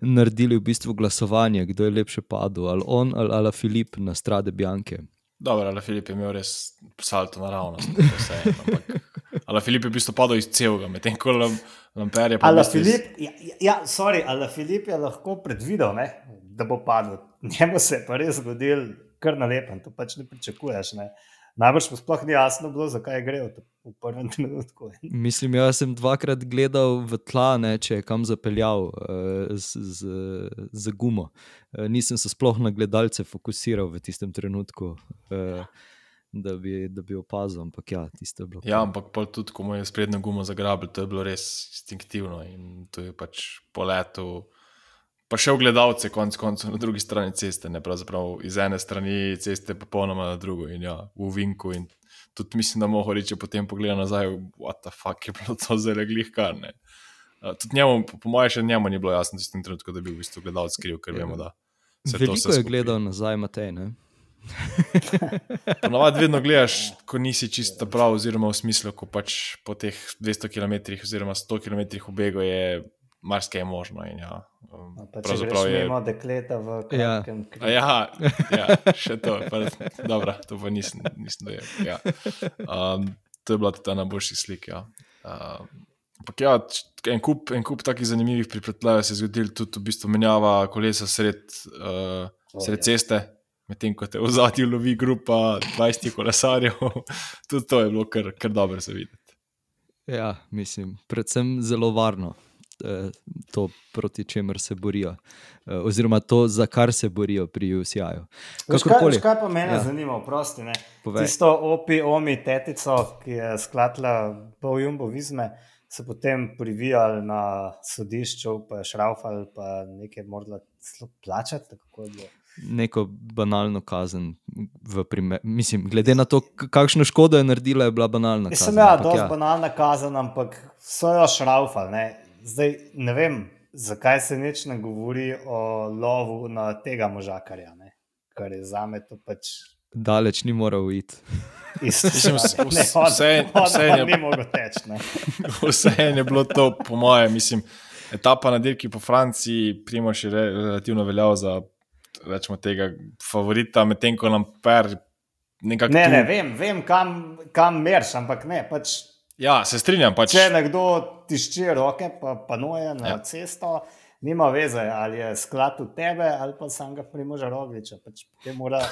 naredili v bistvu glasovanje, kdo je lepše padel, ali on ali, ali Filip na strade Bjanke. Dobro, ali Filip je imel res salto naravnost. Ali Filip je v bistvu padel iz celega, medtem ko Lamper je padel. Ali Filip, ja, ja, sorry, ali Filip je lahko predvidel, ne, da bo padel. (laughs) Njemu se je pa res zgodil kar na lepen, to pač ne pričakuješ. Ne. Najbrž pa sploh ni jasno bilo, zakaj gre v prvem (laughs) trenutku. Mislim, jaz sem dvakrat gledal v tla, ne, če je kam zapeljal uh, z, z, z gumo. Uh, nisem se sploh na gledalce fokusiral v tistem trenutku. Uh, Da bi, da bi opazil, ampak ja, tiste bilo. Ja, ampak tudi, ko mu je sprednjo gumo zagrabil, to je bilo res instinktivno in to je pač po letu pa še v gledalce, konec koncev, na drugi strani ceste, ne pravzaprav iz ene strani ceste, pa popolnoma na drugo in ja, v Vinku. In tudi mislim, da moho reči, potem pogleda nazaj, what the fuck je bilo to zelo glih kar ne. Uh, tudi njemu, po, po mojem, še njemu ni bilo jasno, je v trenutku, da bi v bistvu gledalec skril, ker vemo, da se Veliko to vse. Veliko je gledal nazaj, Matej. Ponovadi vedno gledaš, ko nisi čisto prav, oziroma v smislu, ko pač po teh 200 km, oziroma 100 km v begu je marsikaj možno. In, ja, um, pravzaprav je bilo dekleta v kratkem ja. Ja, ja, še to, pa, dobro, to pa nisem, nisem dojel. Ja. Um, to je bila ta najboljša slika. Ja. Um, Ja, en kup, en kup takih zanimivih pripletev se je zgodil, tudi v bistvu menjava kolesa sred, uh, sred oh, ceste, medtem ko te v zadnji lovi grupa 20 kolesarjev. (laughs) tudi to je bilo kar, kar dobro za videti. Ja, mislim, predvsem zelo varno. Eh, to, proti čemer se borijo, eh, oziroma to, za kar se borijo pri UCI-ju. Kaj, kaj pa mene ja. zanima, prosti? Tisto opi, omi, tetico, ki je skladila pol jumbo vizme, so potem privijali na sodišču, pa je šraufal, pa nekaj morda plačati. Neko banalno kazen, mislim, glede na to, kakšno škodo je naredila, je bila banalna kazen. Sem ja, dosti ja. banalna kazen, ampak so jo šraufali. Zdaj ne vem, zakaj se nič ne govori o lovu na tega možakarja, ne? kar je za me to pač. Daleč ni moral iti. Vse (laughs) je bilo to, po mojem, mislim, etapa na dirki po Franciji, Primoš je relativno veljal za rečemo, tega favorita, medtem ko nam per. Ne, ne, vem, vem kam, kam merš, ampak ne. Pač Ja, se strinjam. Pač... Če nekdo tišči roke, pa panuje na ja. cesto, nima veze, ali je sklad v tebe ali pa sam ga primoža rogliča. Pač te mora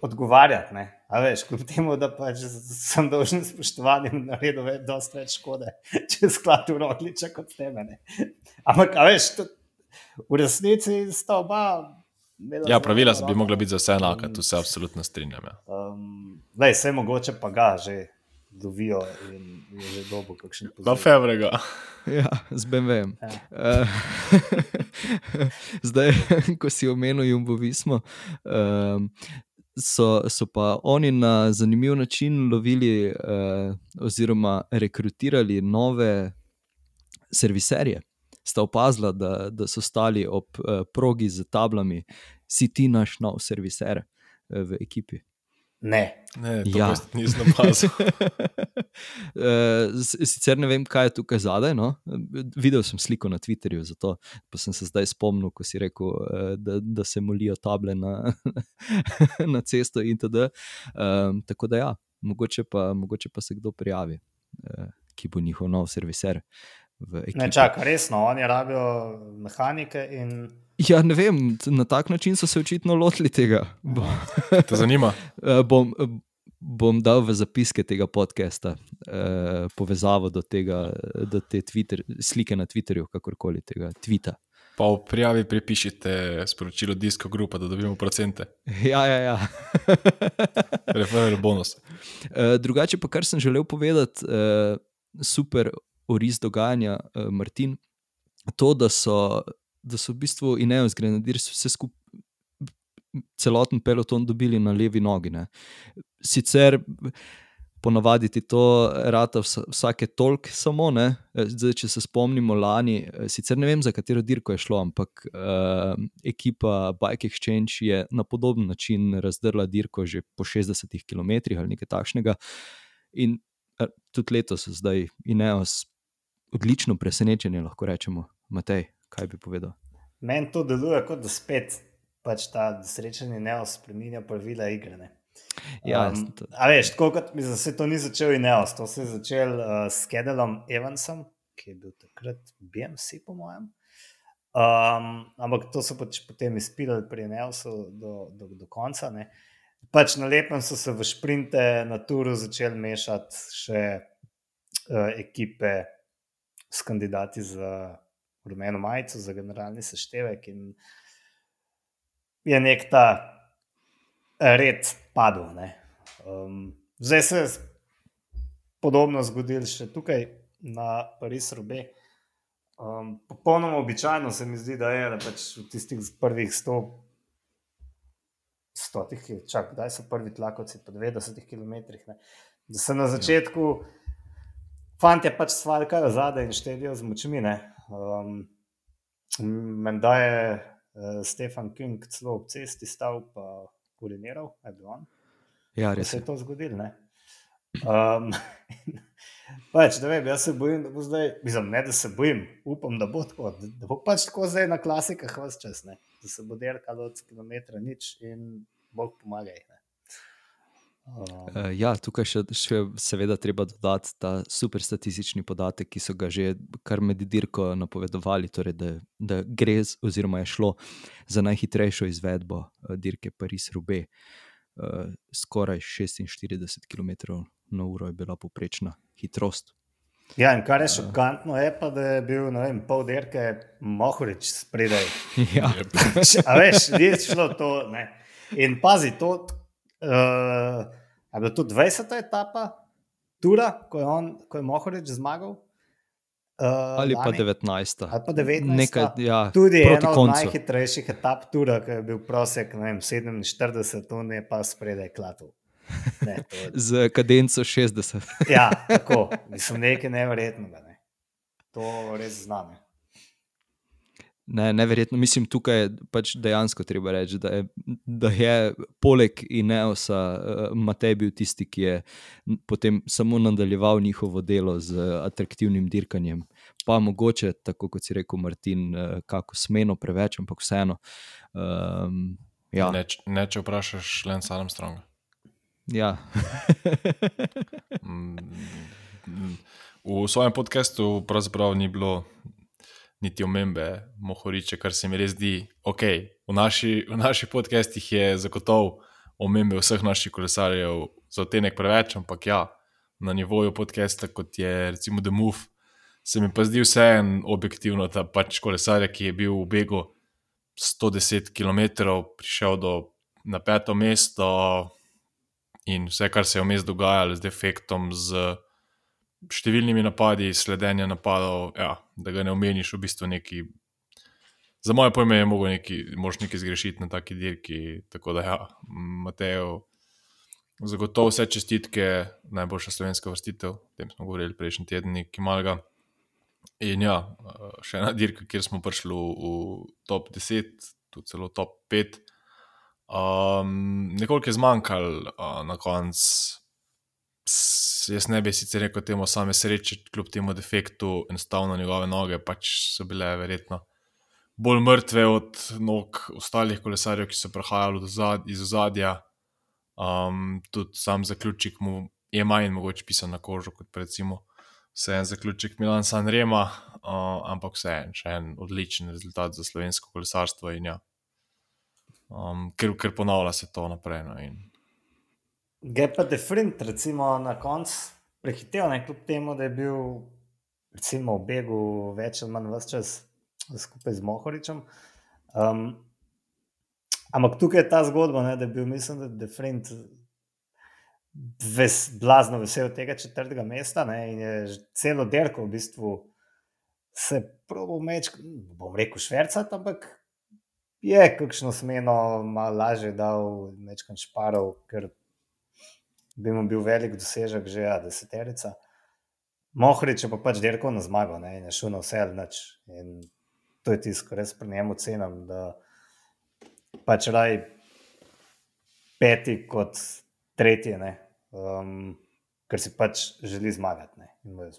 odgovarjati. Ne? A veš, kljub temu, da pač sem dolžen spoštovati in naredil ve, dosti več škode, če sklad v rogliča kot tebe. Ne? Ampak, a veš, to, v resnici sta oba. Ja, pravila bi mogla biti za vse enaka, tu se absolutno strinjam. Ja. Um, lej, vse mogoče pa ga že dobijo in je že dobro, kakšen pozor. Do febrega. (laughs) Ja, z BMW. Ja. Uh, (laughs) zdaj, (laughs) ko si omenil Jumbo Vismo, uh, so, so pa oni na zanimiv način lovili uh, oziroma rekrutirali nove serviserje. Sta opazila, da, da so stali ob uh, progi z tablami, si ti naš nov serviser uh, v ekipi. Ne, ne ja. nisem opazil. (laughs) Eh, sicer ne vem, kaj je tukaj zadaj. No? Videl sem sliko na Twitterju, zato sem se zdaj spomnil, ko si rekel, eh, da, da se molijo table na, (laughs) na cesto. Um, tako da, ja, mogoče pa, mogoče pa se kdo prijavi, uh, ki bo njihov nov serviser. Ne, čakaj, resno, oni rabijo mehanike in. Ja, ne vem, na tak način so se očitno lotili tega. (laughs) Te zanima? (laughs) Eh, bom, eh, bom dal v zapiske tega podcasta uh, povezavo do, tega, do te Twitter, slike na Twitterju, kakorkoli tega tvita. Pa v prijavi pripišite sporočilo Disko Grupa, da dobimo procente. (laughs) Ja, ja, ja. Referer bonus. Uh, drugače pa, kar sem želel povedati, uh, super oris dogajanja, uh, Martin, to, da so, da so v bistvu Ineos Grenadier vse skupaj. Celoten peloton dobili na levi nogi. Ne. Sicer ponavadi ti to rata vsake tolk, samo ne. Zdaj, če se spomnimo lani, sicer ne vem, za katero dirko je šlo, ampak uh, ekipa Bike Exchange je na podoben način razdrla dirko že po 60 km ali nekaj takšnega. In tudi letos, zdaj, Ineos, odlično presenečenje, lahko rečemo. Matej, kaj bi povedal? Meni to deluje kot da spet pač ta srečanje ne ospremenja pravila igre. Ne? Ja, Um, to- a veš, tako kot mislim, se to ni začel Ineos, to se je začel uh, s Kedelom Evansom, ki je bil takrat BMC, po mojem. Um, ampak to so pač potem izpilili pri Ineosu do, do, do konca. Ne. Pač na lepem so se v šprinte na turu začeli mešati še uh, ekipe s kandidati za rumeno majico, za generalni seštevek. In je nek ta red padel. ne. Um, zdaj se je podobno zgodilo še tukaj na Parizu-Rube. Um, popolnoma običajno se mi zdi, da je da pač v tistih prvih 100, stotih, čak, kdaj so prvi tlakovci, po 90 km. Ne, da se na začetku ja. Fanti pač svalkajo zadaj in štedijo z močmi. ne. Um, Menda je uh, Stefan King celo ob cesti stal pa uriniral, je bil on. Ja, Da res. se je. to zgodilo. Um, (laughs) pač, da vem, jaz se bojim, da bo zdaj, mislim, ne da se bojim, upam, da bo tako, da, da bo pač tako zdaj na klasikah vse čas, ne. da se bo dirkalo od kilometra nič in Bog pomagaj. ne. Um, ja, tukaj še, še seveda treba dodati ta super statistični podatek, ki so ga že kar med dirko napovedovali, torej da, da gre, oziroma je šlo za najhitrejšo izvedbo uh, dirke Paris-Roubaix. Uh, skoraj 46 km na uro je bila poprečna hitrost. ja, in kar je šokantno, je pa, da je bil vem, pol dirke Mohorič spredaj. (laughs) ja, A veš, ni šlo to. Ne. In pazi, to uh, je bila to 20. etapa, tura, ko je, on, ko je Mohorič zmagal. Uh, ali pa lani. 19. Ali pa 19. Nekaj, ja, Tudi ena od koncu. najhitrejših etap tura, ki je bil prosek ne vem, 47, on je pa spredaj klatil. Ne, to je- (laughs) Z kadenco 60. Ja, (laughs) tako, mislim, nekaj nevrjetnega. Ne. To res znam. Ne, neverjetno, mislim, tukaj je pač dejansko treba reči, da je, da je poleg Ineosa uh, Matej bil tisti, ki je potem samo nadaljeval njihovo delo z uh, atraktivnim dirkanjem. Pa mogoče, tako kot si rekel, Martin, uh, kako smeno preveč, ampak vseeno. Um, ja, Ne, ne, če vprašaš Lance Armstronga. ja. (laughs) Mm, mm, V svojem podkastu pravzaprav ni bilo niti omembe Mohoriče, kar se mi res zdi ok. V, naši, naših podcastih je zagotovo omembe vseh naših kolesarjev za odtenek preveč, ampak ja, na nivoju podcasta, kot je recimo The Move, se mi pa zdi vseeno objektivno, da pač kolesar, ki je bil v begu 110 km, prišel do na peto mesto in vse, kar se je vmes dogajalo z defektom, z številnimi napadi, sledenja napadov, ja, da ga ne omeniš, v bistvu neki. Za moje pojme je mogoče mož nekaj zgrešiti na taki dirki. Tako da, ja, Matejo, zagotovo vse čestitke, najboljša slovenska vrstitev, o tem smo govorili prejšnji teden, ki malga. In ja, še ena dirka, kjer smo prišli v, top 10, tu celo top 5. Um, nekoliko je zmanjkalo uh, na koncu. Jaz ne bi sicer rekel temu same sreče, kljub temu defektu, enostavno njegove noge pač so bile verjetno bolj mrtve od nog ostalih kolesarjev, ki so prihajali zad, iz ozadja. Um, tudi sam zaključek mu je manj mogoče pisan na kožo kot recimo vse en zaključek Milan San Rema, uh, ampak vse en, še en odličen rezultat za slovensko kolesarstvo in ja. Um, ker, ker ponavlja se to naprej. No, in Gepa de Frint, recimo na koncu prehitev, ne kljub temu, da je bil recimo v begu več ali manj vse čas skupaj z Mohoričem. Um, ampak tukaj je ta zgodba, ne, da je bil, mislim, da je de Frint ves, blazno vesel tega četrtega mesta ne, in je celo derko v bistvu se probo meč, bom rekel, švercati, ampak je kakšno smeno malo lažje dal, večkrat šparov, ker bi mu bil velik dosežek, že ja, deseterica. Mohrič je pa pač dirkal na zmago ne, in je šel na vse ali nič. In to je tisto, kar jaz pri njemu cenim, da pač raj peti kot tretji, ne, um, ker si pač želi zmagati ne, in bo je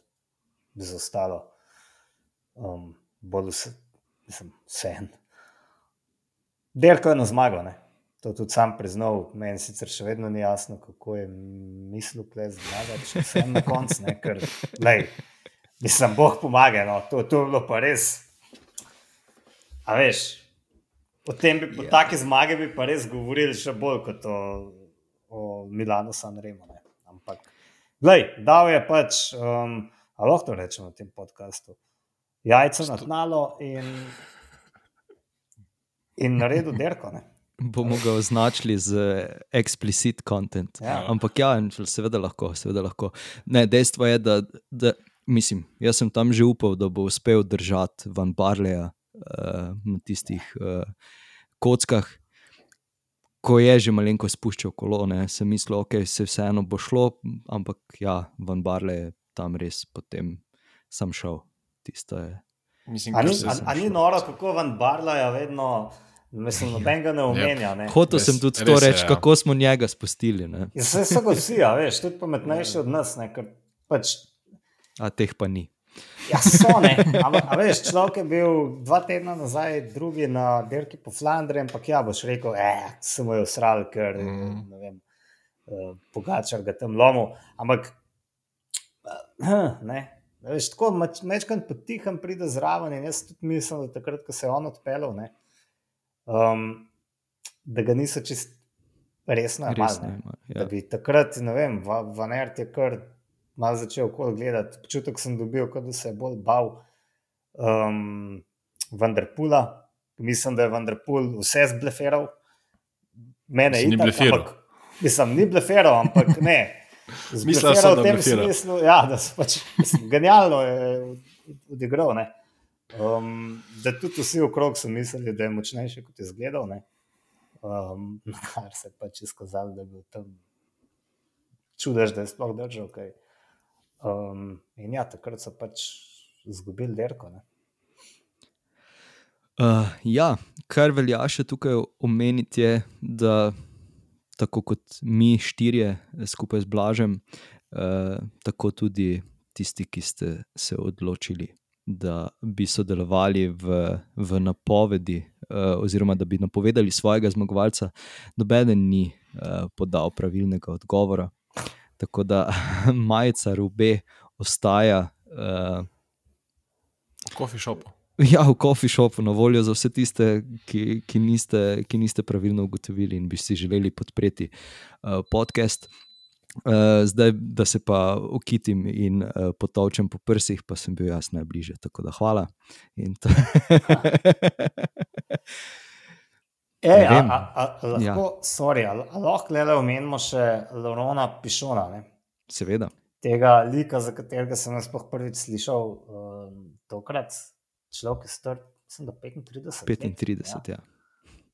zostalo um, bolj vse, mislim, vse en. Delko je na zmago, ne. To tudi sam priznal, meni sicer še vedno ni jasno, kako je mislil, da je zmagati, če sem na koncu, ne, ker, lej, mislim, Bog pomaga, no, to, to je bilo pa res. A veš, o tem bi, po ja. taki zmagi bi pa res govorili še bolj kot o, o Milano Sanremo, ne. Ampak, lej, dal je pač, um, a lahko to rečemo v tem podkastu, jajca na tnalo in, in naredil derko, ne bomo ga označili z explicit content. Ja. Ampak ja, seveda lahko. Seveda lahko. Ne, dejstvo je, da, da mislim, jaz sem tam že upal, da bo uspel držati Van Barleja uh, na tistih uh, kockah. Ko je že malenko spuščal kolone, sem mislil, da okay, se vseeno bo šlo, ampak ja, Van Barle je tam res potem sam šel. Mislim, ali ni noro, kako Van Barle je vedno. Mislim, noben ga ne omenja. Ne. Hotel sem tudi to reči, ja. kako smo njega spustili. Vse so ga vsi, a veš, tudi pametnejši od nas. Ne, pač... A teh pa ni. Ja, so ne. Ampak, veš, človek je bil dva tedna nazaj, drugi na dirki po Flandriji, ampak ja, boš rekel, eh, sem jo sral, ker mm. ne vem, uh, pogačar ga tam lomu. Ampak, uh, ne. Veš, tako mečkam potihem pride zraven in jaz tudi mislim, da takrat, ko se je on odpeljal, um, da ga niso čist resno imeli. Ja. Da bi takrat, ne vem, Vanert je kar malo začel okoli gledati. Občutek sem dobil, da se je bolj bal um, Vanderpula. Mislim, da je Vanderpul vse zbleferal. Mene je bleferal. Mislim, ni bleferal, ampak ne. (laughs) Zmislil sem v tem smislu, ja, da so pač genialno odigral. Um, da tudi vsi okrog so mislili, da je močnejši kot je izgledal. Um, kar se je pač izkazalo, da je bil tam čudež, da je sploh držal. Okay. Um, in ja, takrat so pač izgubili derko. Uh, ja, kar velja še tukaj omeniti, je, da tako kot mi štirje skupaj z Blažem, uh, tako tudi tisti, ki ste se odločili da bi sodelovali v, v napovedi, uh, oziroma da bi napovedali svojega zmagovalca, noben ni uh, podal pravilnega odgovora. Tako da (laughs) majica Rube ostaja. Uh, v kofišopu. Ja, v kofišopu, na voljo za vse tiste, ki, ki, niste, ki niste pravilno ugotovili in bi si želeli podpreti uh, podcast. Uh, zdaj, da se pa ukitim in uh, potovčem po prsih, pa sem bil jaz najbližje. Tako da hvala. (laughs) Ej, a, a, a, lahko, ja. sorry, a, a lahko le omenimo še Lorona Pišona. Ne? Seveda. Tega lika, za katerega sem jaz prvič slišal, uh, tokrat človek je star, mislim, da 35. 35, let, ja. ja.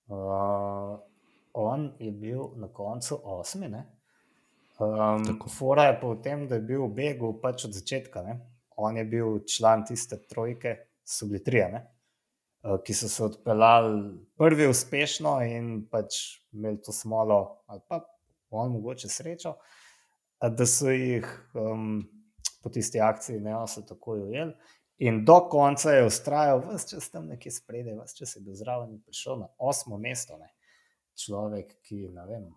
Uh, on je bil na koncu osmi. Ne? Um, fora je pa v tem, da je bil v begu pač od začetka. Ne? On je bil član tiste trojke, so bili tri, uh, ki so se odpeljali prvi uspešno in pač imeli to smolo, ali pa on mogoče srečo, da so jih um, po tisti akciji ne so tako ujeli. In do konca je ustrajal, vse čas tam nekje spredaj, vse čas je bil zraven in prišel na osmo mesto. Ne? Človek, ki ne vem,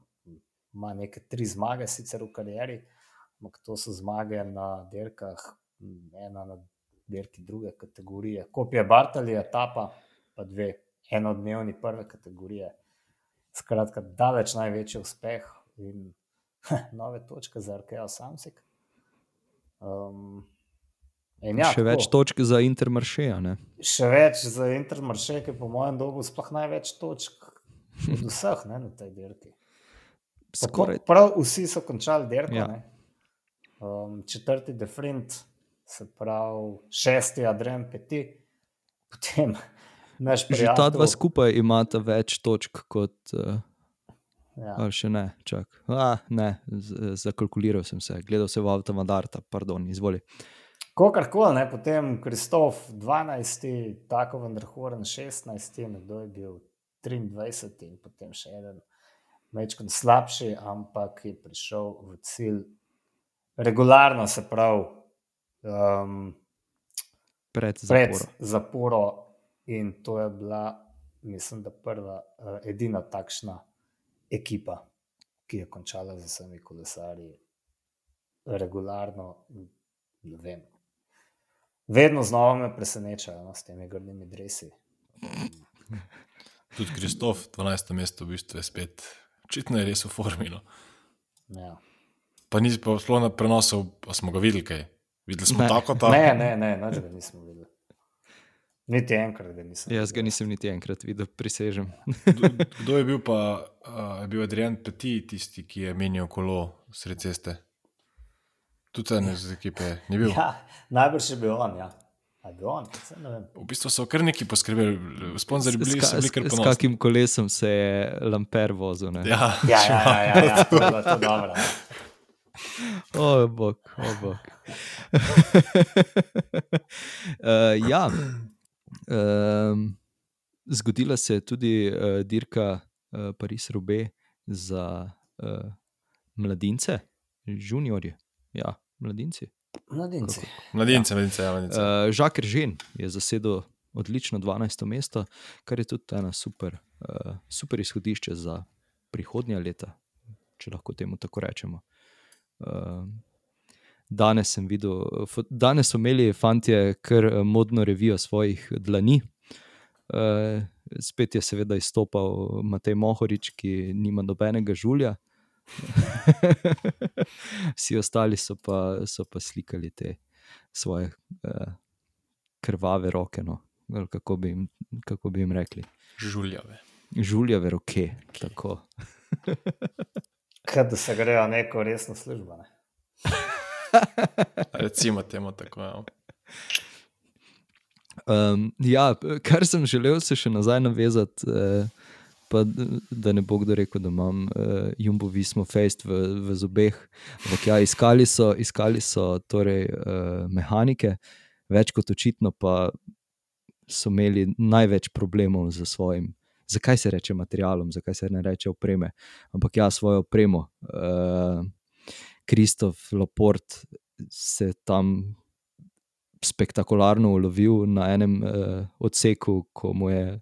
ima nekaj tri zmage, sicer v karieri, ampak to so zmage na dirkah, ena na dirki druge kategorije. Kopija Bartalija, etapa, pa dve, enodnevni prve kategorije. Skratka, daleč največji uspeh. In (laughs) nove točke za Arkeo Samsik. Um, in ja, še tako, več točk za Intermarše. Še več za Intermarše, ki po mojem dobu sploh največ točk od vseh ne, na tej dirki. Skoraj. Prav vsi so končali dirko. Ja. Um, četrti Defrint, se pravi šesti Adrian Peti, potem (laughs) naš prijatelj. Že ta dva skupaj imata več točk kot. Uh... Ja. Ali še ne, čak. A, ne, zakalkuliral sem se, gledal sem v avto Madarta, pardon, izvoli. Kokorkoli, ne, potem Kristof 12, tako Vendrhoren 16, nekdo je bil 23 in potem še en, večkrat slabši, ampak je prišel v cilj regularno, se pravi, um, pred, pred zaporo. In to je bila, mislim, da prva, uh, edina takšna ekipa, ki je končala z vsemi kolesarji, regularno. Vedno znova me presenečajo no, s temi grdimi dresi. Tudi Kristof, 12. mesto, v bistvu je spet, očitno je res v forminu. Ja. Pa nisi pa šlo na prenosov, pa smo ga videli kaj. Videli smo ne. tako ta. Ne, ne, ne, ne, nismo videli. Niti enkrat, da nisem. Jaz ga nisem niti enkrat videl, prisežem. Kdo je bil pa, uh, je bil Adrian Peti, tisti, ki je menil kolo sred ceste? Tudi en iz ekipe, ni bil. Ja, najbrž je bil on, ja. On, v bistvu so kar neki poskrbeli, sponzorji bili, ska, bili kar ponosni. S kakim kolesom se je Lamper vozil? Ja, ja, ja, ja, ja, ja, to je to (laughs) dobro. Ja. O, bog, o, bog. uh, (laughs) ja, Um, zgodila se je tudi uh, dirka uh, Paris-Roubaix za uh, mladince, juniorje. Ja, mladinci. Mladinci. Mladince, mladince, ja, mladince. Uh, Žaker Žen je zasedel odlično 12. mesto, kar je tudi ena super, uh, super izhodišče za prihodnja leta, če lahko temu tako rečemo. Uh, danes sem videl, danes so imeli fanti kar eh, modno revijo svojih dlani. Uh, spet je seveda izstopal Matej Mohorič, ki nima nobenega žulja. (laughs) Vsi ostali so pa, so pa slikali te svoje uh, krvave roke. No. Kako, bi jim, kako bi jim rekli? Žuljave. Žuljave roke. Kaj da se grejo neko resno službo. Ne? (laughs) Recimo temu tako. Ja. Um, ja, kar sem želel se še nazaj navezati, eh, pa, da ne bo kdo rekel, da imam eh, Jumbo Vismo Face v, v zobeh. Ampak ja, iskali so, iskali so torej, eh, mehanike, več kot očitno, pa so imeli največ problemov z svojim. Zakaj se reče materialom, zakaj se ne reče opreme? Ampak ja, svojo opremo. Eh, Kristof Laport se tam spektakularno ulovil na enem uh, odseku, ko mu je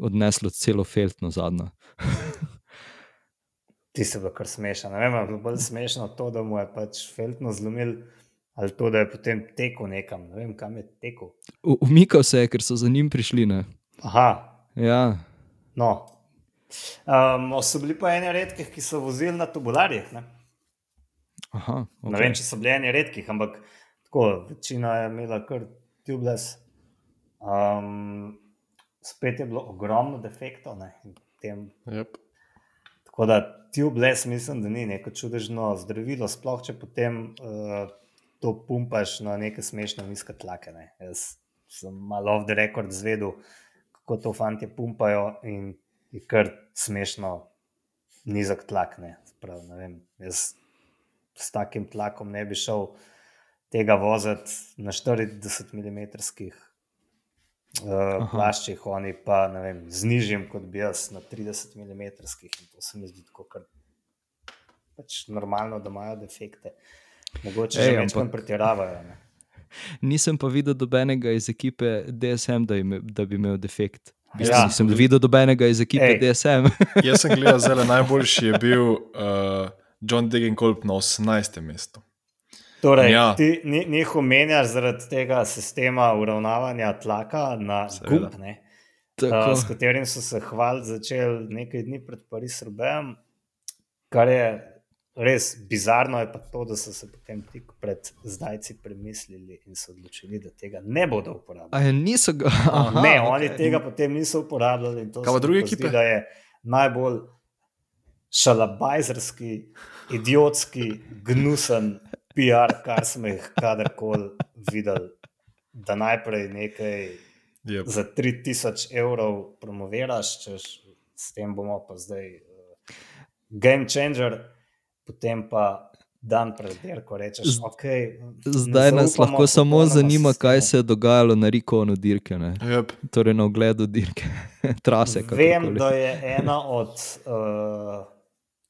odneslo celo feltno zadnjo. Ti si bil kar smešen. Ne vem, ali je bolj smešno to, da mu je pač feltno zlomil. Ali to, da je potem tekel nekam, ne vem, kam je tekel. Umikal se je, ker so za njim prišli. Ne? Aha. Ja. No. Um, so bili pa eni redkih, ki so vozili na tubularjih. Aha, okay. Ne vem, če so bili eni redkih, ampak tako, večina je imela kar tubeless. Um, spet je bilo ogromno defektov. Yep. Tako da tubeless mislim, da ni neko čudežno zdravilo, sploh če potem uh, to pumpaš na neke smešne nizke tlake. Ne. Jaz sem malo off the record zvedel, kako to fanti pumpajo in je kar smešno nizek tlak. Ne. Sprav, ne vem, jaz s takim tlakom ne bi šel tega voziti na 40 mm uh, plaščih, oni pa vem, z nižjim kot bi jaz na 30 mm. In to se mi zdi tako, kar pač normalno, da imajo defekte. Mogoče Ej, že večkrat pretiravajo. Ne? (laughs) Nisem pa videl dobenega iz ekipe DSM, da, ime, da bi imel defekt. Ja. Nisem videl dobenega iz ekipe Ej. DSM. Jaz sem gledal, zelo najboljši je bil. Uh, (laughs) John Degenkolb na 18. mestu. Torej, ja. ti njih omenjaš zaradi tega sistema uravnavanja tlaka na GUP, uh, s katerim so se hvalili začeli nekaj dni pred Parisom, kar je res bizarno je pa to, da so se potem tik pred zdajci premislili in se odločili, da tega ne bodo uporabljali. A niso ga. Aha, ne, oni okej. tega potem niso uporabljali. in to Kaj pa druge pa zdi, ekipe? Da je najbolj šalabajzerski, idiotski, gnusen PR, kar smo jih kadarkoli videli. Da najprej nekaj Yep. za 3000 evrov promoviraš, češ, s tem bomo pa zdaj uh, game changer, potem pa dan pred dirko rečeš, Z- ok. Zdaj nas lahko samo zanima, kaj se je dogajalo na Rikonu dirke, ne? Yep. torej na ogledu dirke, (laughs) trase. Vem, da je ena od uh,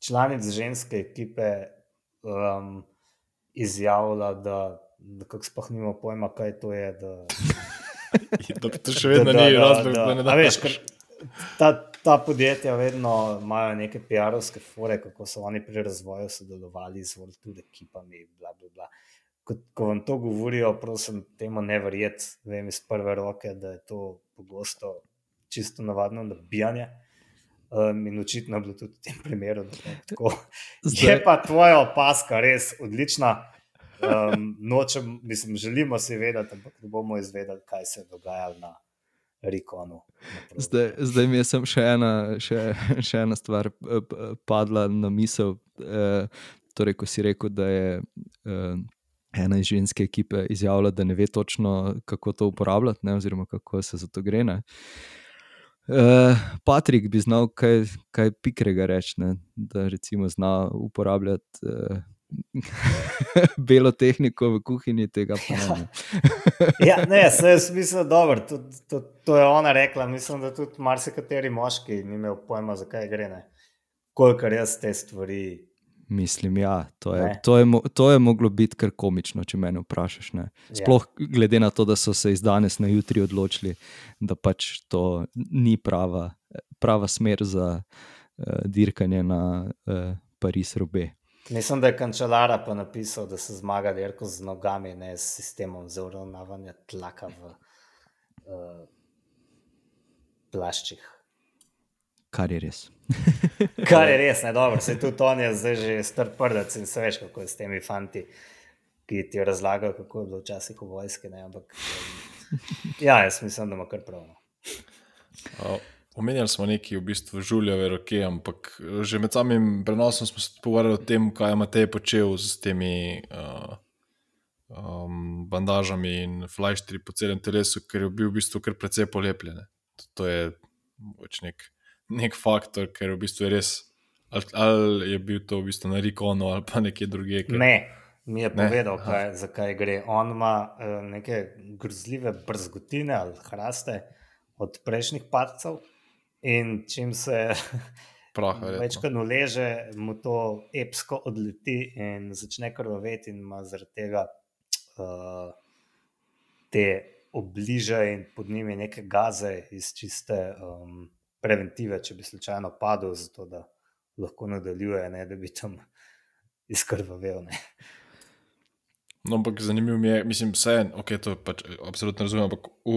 članic ženske ekipe um, izjavila, da, da kako sploh nima pojma, kaj to je. Da, (laughs) Da to še vedno da- ni da- razlog, da- da ne a veš, daš. ker Ta, ta podjetja vedno imajo neke PR-ovske fore, kako so oni pri razvoju sodelovali z World ekipami. Bla, bla, bla. Ko, ko vam to govorijo, prosim, temu ne verjeti, vem iz prve roke, da je to pogosto čisto navadno nabijanje. Um, in očitno je bilo tudi v tem primeru. Tako. (laughs) Zdaj- Je pa tvoja opaska res odlična. Um, nočem, mislim, želimo si vedeti, ampak ne bomo izvedeli, kaj se je dogajalo na Rikonu. Zdaj, zdaj mi je sem še ena, še, (laughs) še ena stvar padla na misel. Eh, torej, ko si rekel, da je eh, ena iz ženske ekipe izjavila, da ne ve točno, kako to uporabljati, ne, oziroma kako se za to gre. Ne. Uh, Patrik bi znal kaj, kaj pikrega reči, ne? da recimo zna uporabljati uh, (laughs) belo tehniko v kuhinji, tega pa ne. (laughs) Ja, ne, se je smisel dobro. To, to, to je ona rekla. Mislim, da tudi marsikateri moški ni imel pojma, zakaj gre. Ne. Kolikor jaz te stvari. Mislim, ja, to je, Ne. to, je, to je moglo biti kar komično, če me vprašaš. Ne. Ja. Sploh glede na to, da so se iz danes na jutri odločili, da pač to ni prava, prava smer za uh, dirkanje na uh, Pariz-Robe. Mislim, da je kančelara pa napisal, da se zmaga dirko z nogami, ne s sistemom za uravnavanje tlaka v uh, plaščih. Kar je res. (laughs) Kar je res, ne dobro, se tudi on je zdaj že star prdec in se veš, kako je s temi fanti, ki ti razlagajo, kako je bilo včasih v vojski. Ne, ampak, um, ja, jaz mislim, da ima kar prav. no. Uh, Omenjali smo neki v bistvu žuljeve roke, ampak eh, že med samim prenosom smo se pogovarjali o tem, kaj je Matej počel s temi uh, um, bandažami in flajštri po celem telesu, ker je bil v bistvu kar precej polepljen. To je nek, nek faktor, ker v bistvu je res, ali, ali je bil to v bistvu na Rikonu ali pa nekje drugje. Ker, Ne, mi je Ne, povedal, kaj, zakaj gre. On ima uh, neke grozljive brzgotine ali hraste od prejšnjih padcev. In čim se (laughs) večkrat uleže, mu to epsko odleti in začne krvaveti, in ima zaradi tega uh, te obliže in pod njimi neke gaze iz čiste um, preventive, če bi slučajno padel, zato da lahko nadaljuje, ne da bi tam (laughs) izkrvavel. Ne. No, ampak zanimivo mi je, mislim, vse en, ok, to pač eh, absolutno razumem, ampak v,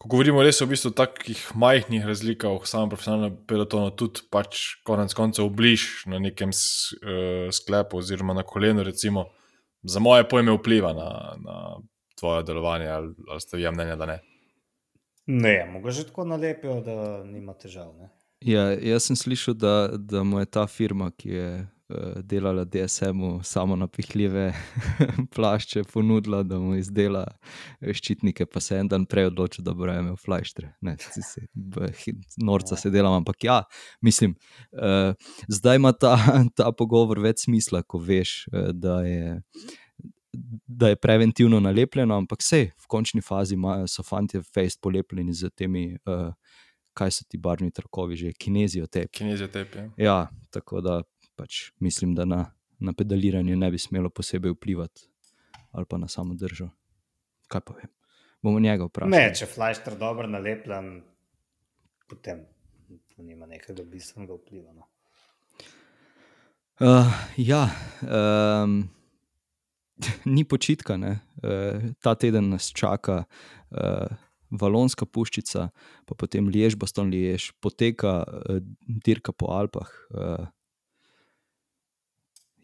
ko govorimo res o bistvu takih majhnih razlikah v samem profesionalnem pelotonu, tudi pač konec koncev bliž na nekem uh, sklepu oziroma na kolenu, recimo, za moje pojme vpliva na, na tvoje delovanje ali, ali ste vi mnenja, da ne. Ne, mogoče tako nalepijo, da nima težav. Ne? Ja, jaz sem slišal, da, da mu je ta firma, ki je uh, delala DSM-u samo napihljive (laughs) plašče, ponudila, da mu izdela ščitnike, pa se en dan prej odločil, da bo imel flajštre. Ne, si se, b- norca se delam, ampak ja, mislim, uh, zdaj ima ta, (laughs) ta pogovor več smisla, ko veš, uh, da je. Da je preventivno nalepljeno, ampak vse v končni fazi imajo, so fanti fejst polepljeni z temi, uh, kaj so ti barvni trakovi, že kinezijo te. Kinezija tepe. Ja, tako da pač mislim, da na, na pedaliranje ne bi smelo posebej vplivati, ali pa na samo držo. Kaj pa vem. Bomo njega vprašali. ne, če flajšter dobro nalepljen, potem to nima nekega bistvenega vpliva. No. Uh, ja, um, (laughs) ni počitka. ne. Uh, ta teden nas čaka uh, Valonska puščica, pa potem Liež, Baston Liež, poteka uh, dirka po Alpah. Uh,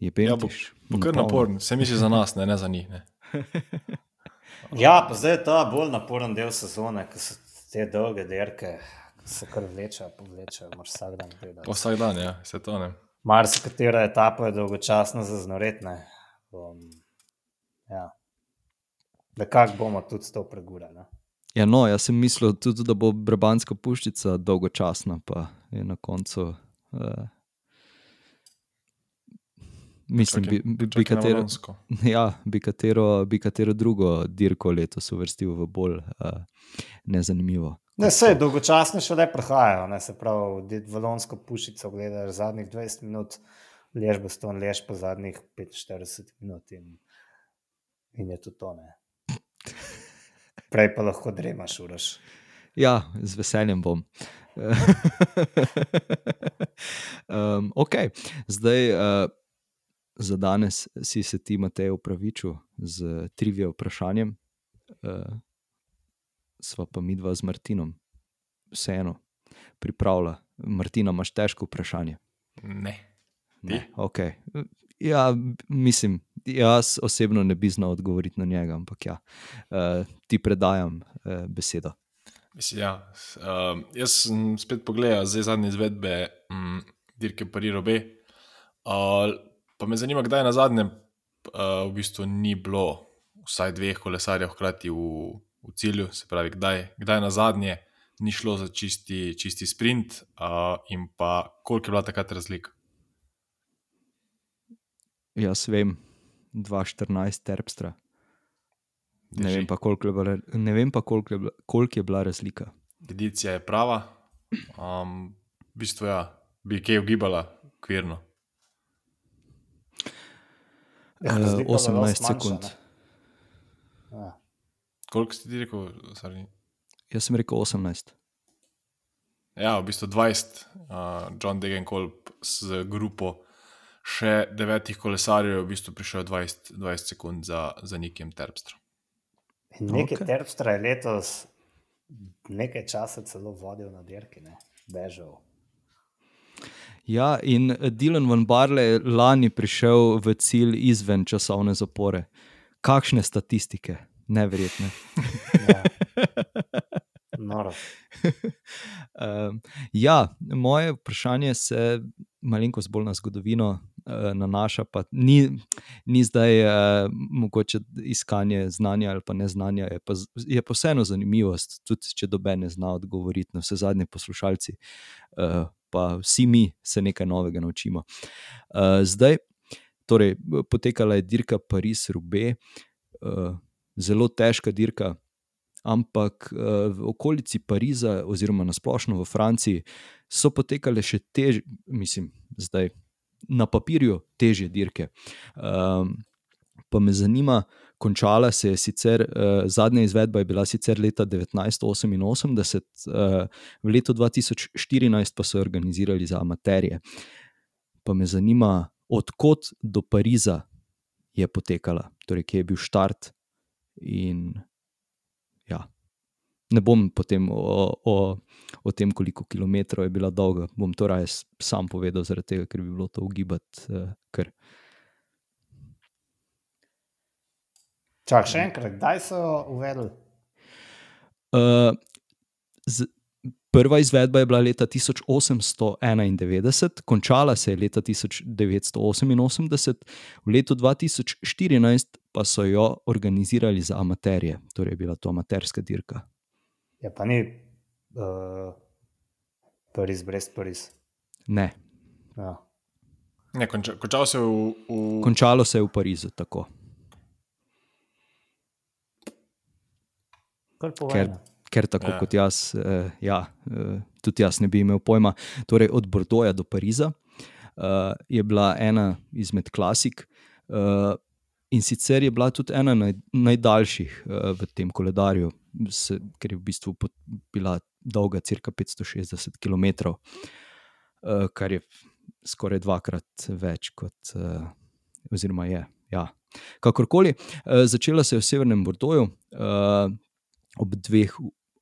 Je Ja, bo, Bentiš. bo kar naporen, se misli za nas, ne, ne za njih. Ne. (laughs) Ja, pa zdaj je ta bolj naporen del sezone, ko so te dolge dirke, ki se kar vlečejo, povlečejo, moraš vsak dan gledati. Pa vsak dan, ja, se to ne. Marsikatera etapa je dolgočasna za znoretne. Um, ja. Da kak bomo tudi to pregurali. Ja, no, jaz sem mislil tudi, da bo Brabantska puščica dolgočasna, pa je na koncu. Uh, mislim, bi, bi, bi, Čakaj na katero, (laughs) ja, bi, katero, bi katero drugo dirko letos uvrstil v bolj uh, nezanimivo. Ne, vse dolgočasno še le prihajajo, ne, se pravi, valonsko pušico gledaš zadnjih 20 minut, lež bo ston, lež pa zadnjih 45 minut in, in je to to. Ne. Prej pa lahko dremaš, uraš. Ja, z veseljem bom. (laughs) um, ok, zdaj uh, za danes si se ti, Matej, upravičil z trivije vprašanjem, uh, sva pa mi dva z Martinom. Vseeno, pripravlja. Martina, imaš težko vprašanje. Ne. Ne, okay. Ja, mislim, jaz osebno ne bi znal odgovoriti na njega, ampak ja, uh, ti predajam uh, besedo. Mislim, ja. Um, jaz sem spet pogledal zdaj zadnje izvedbe um, dirke Paris-Robe. Uh, pa me zanima, kdaj na zadnjem uh, v bistvu ni bilo vsaj dveh kolesarjev hkrati v, v cilju, se pravi, kdaj, kdaj na zadnje ni šlo za čisti, čisti sprint uh, in pa koliko je bila takrat razlika. Jaz vem, 2-14 terpstra. Ne Drži. vem pa, koliko je bila, ne vem pa, koliko je bila, koliko je bila razlika. Edicija je prava. Um, v bistvu ja, bi kaj ugibala, kvirno. Ja, Eh, je bila 18 dosti manjša, sekund. ne. Ja. Koliko si ti rekel? Sorry? Jaz sem rekel 18. Ja, v bistvu 20, uh, John Degenkolb z grupo še devetih kolesarjev je v bistvu prišel 20, 20 sekund za, za nekim Terpstrom. Nekaj okay. terpstra je letos nekaj časa celo vodil na dirki, ne, bežal. Ja, in Dylan Van Barle je lani prišel v cilj izven časovne zapore. Kakšne statistike, neverjetne. Ja. Noro. Um, (laughs) ja, moje vprašanje se malenkost bolj na zgodovino nanaša, pa ni, ni zdaj uh, mogoče iskanje znanja ali pa neznanja, je pa, je pa vseeno zanimivost, tudi če dobe ne zna odgovoriti, na vse zadnje poslušalci, uh, pa vsi mi se nekaj novega naučimo. Uh, zdaj, torej, potekala je dirka Paris-Roubaix, uh, zelo težka dirka, ampak uh, v okolici Pariza, oziroma nasplošno v Franciji, so potekale še težje, mislim, zdaj na papirju težje dirke. Um, pa me zanima, končala se je sicer, uh, zadnja izvedba je bila sicer leta 1988, uh, v letu 2014 pa so jo organizirali za amaterje. Pa me zanima, odkot do Pariza je potekala, torej kje je bil štart in ja. Ne bom potem o, o, o tem, koliko kilometrov je bila dolga, bom to raje sam povedal, zaradi tega, ker bi bilo to ugibati. Uh, kar. Čak, še enkrat, kdaj so jo uvedli? Uh, z, prva izvedba je bila leta 1891, končala se je leta 1988, v letu 2014 pa so jo organizirali za amaterje, torej je bila to amaterska dirka. Ja, pa ni uh, Pariz, brez Pariz. Ne, Ja. Ne, konča, končal se v, v končalo se je v Parizu tako. Ker, ker tako Ja. ja. kot jaz, eh, ja, eh, tudi jaz ne bi imel pojma. Torej, od Bordoja do Pariza eh, je bila ena izmed klasik, eh, in sicer je bila tudi ena naj, najdaljših eh, v tem koledarju, se, ker je v bistvu bila dolga cirka 560 km, eh, kar je skoraj dvakrat več kot, eh, oziroma je. Ja. Kakorkoli, eh, začela se je v severnem Bordoju. Eh, ob dveh,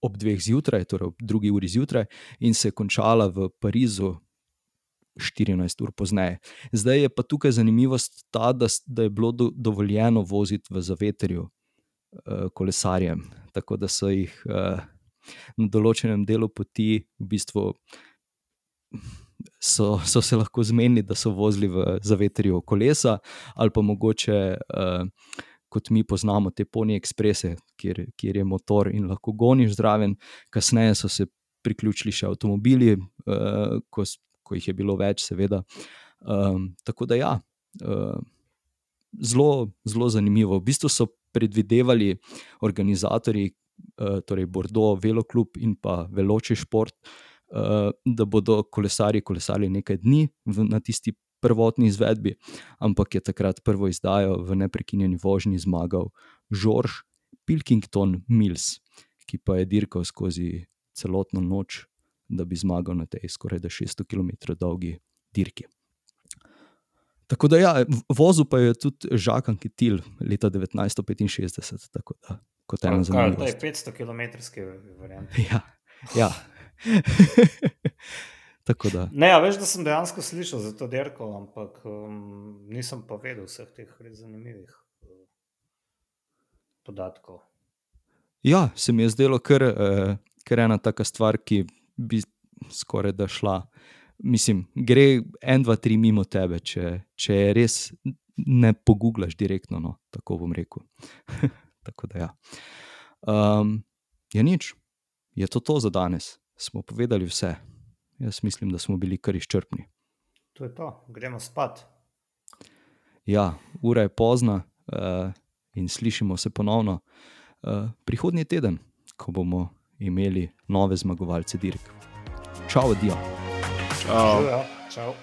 ob dveh zjutraj, torej ob drugi uri zjutraj, in se je končala v Parizu 14 ur pozneje. Zdaj je pa tukaj zanimivost ta, da, da je bilo do, dovoljeno voziti v zaveterju uh, kolesarjem, tako da so jih uh, na določenem delu poti v bistvu. So, so se lahko zmenili, da so vozili v zavetrju kolesa, ali pa mogoče, uh, kot mi poznamo, te poni eksprese, kjer, kjer je motor in lahko goniš zraven. Kasneje so se priključili še avtomobili, uh, ko, ko jih je bilo več, seveda. Um, tako da, ja, uh, zelo, zelo zanimivo. V bistvu so predvidevali organizatori, uh, torej Bordeaux, Veloklub in pa Veloči šport, uh, da bodo kolesari kolesali nekaj dni v, na tisti. Prvotni izvedbi, ampak je takrat prvo izdajo v neprekinjeni vožnji zmagal Žorž Pilkington Mills, ki pa je dirkal skozi celotno noč, da bi zmagal na tej skoraj 600 km dolgi dirki. Tako da, ja, vozil pa je tudi Žakan Kitil leta 1965, tako da, kot ena zanimiva. To je 500 km variant. (laughs) Ja, ja. (laughs) tako da. Ne, ja, veš, da sem dejansko slišal za to dirko, ampak um, nisem pa vedel vseh teh res zanimivih uh, podatkov. Ja, se mi je zdelo, ker uh, ker je ena taka stvar, ki bi skoraj da šla. Mislim, gre en, dva, tri mimo tebe, če, če res ne pogublaš direktno. No, tako bom rekel. (laughs) tako da, ja. Um, je nič, je to to za danes. Smo povedali vse. Jaz mislim, da smo bili kar izčrpni. To je to, gremo spat. Ja, ura je pozna uh, in slišimo se ponovno uh, prihodnji teden, ko bomo imeli nove zmagovalce dirk. Čau, Dio. Čau. Živijo, čau.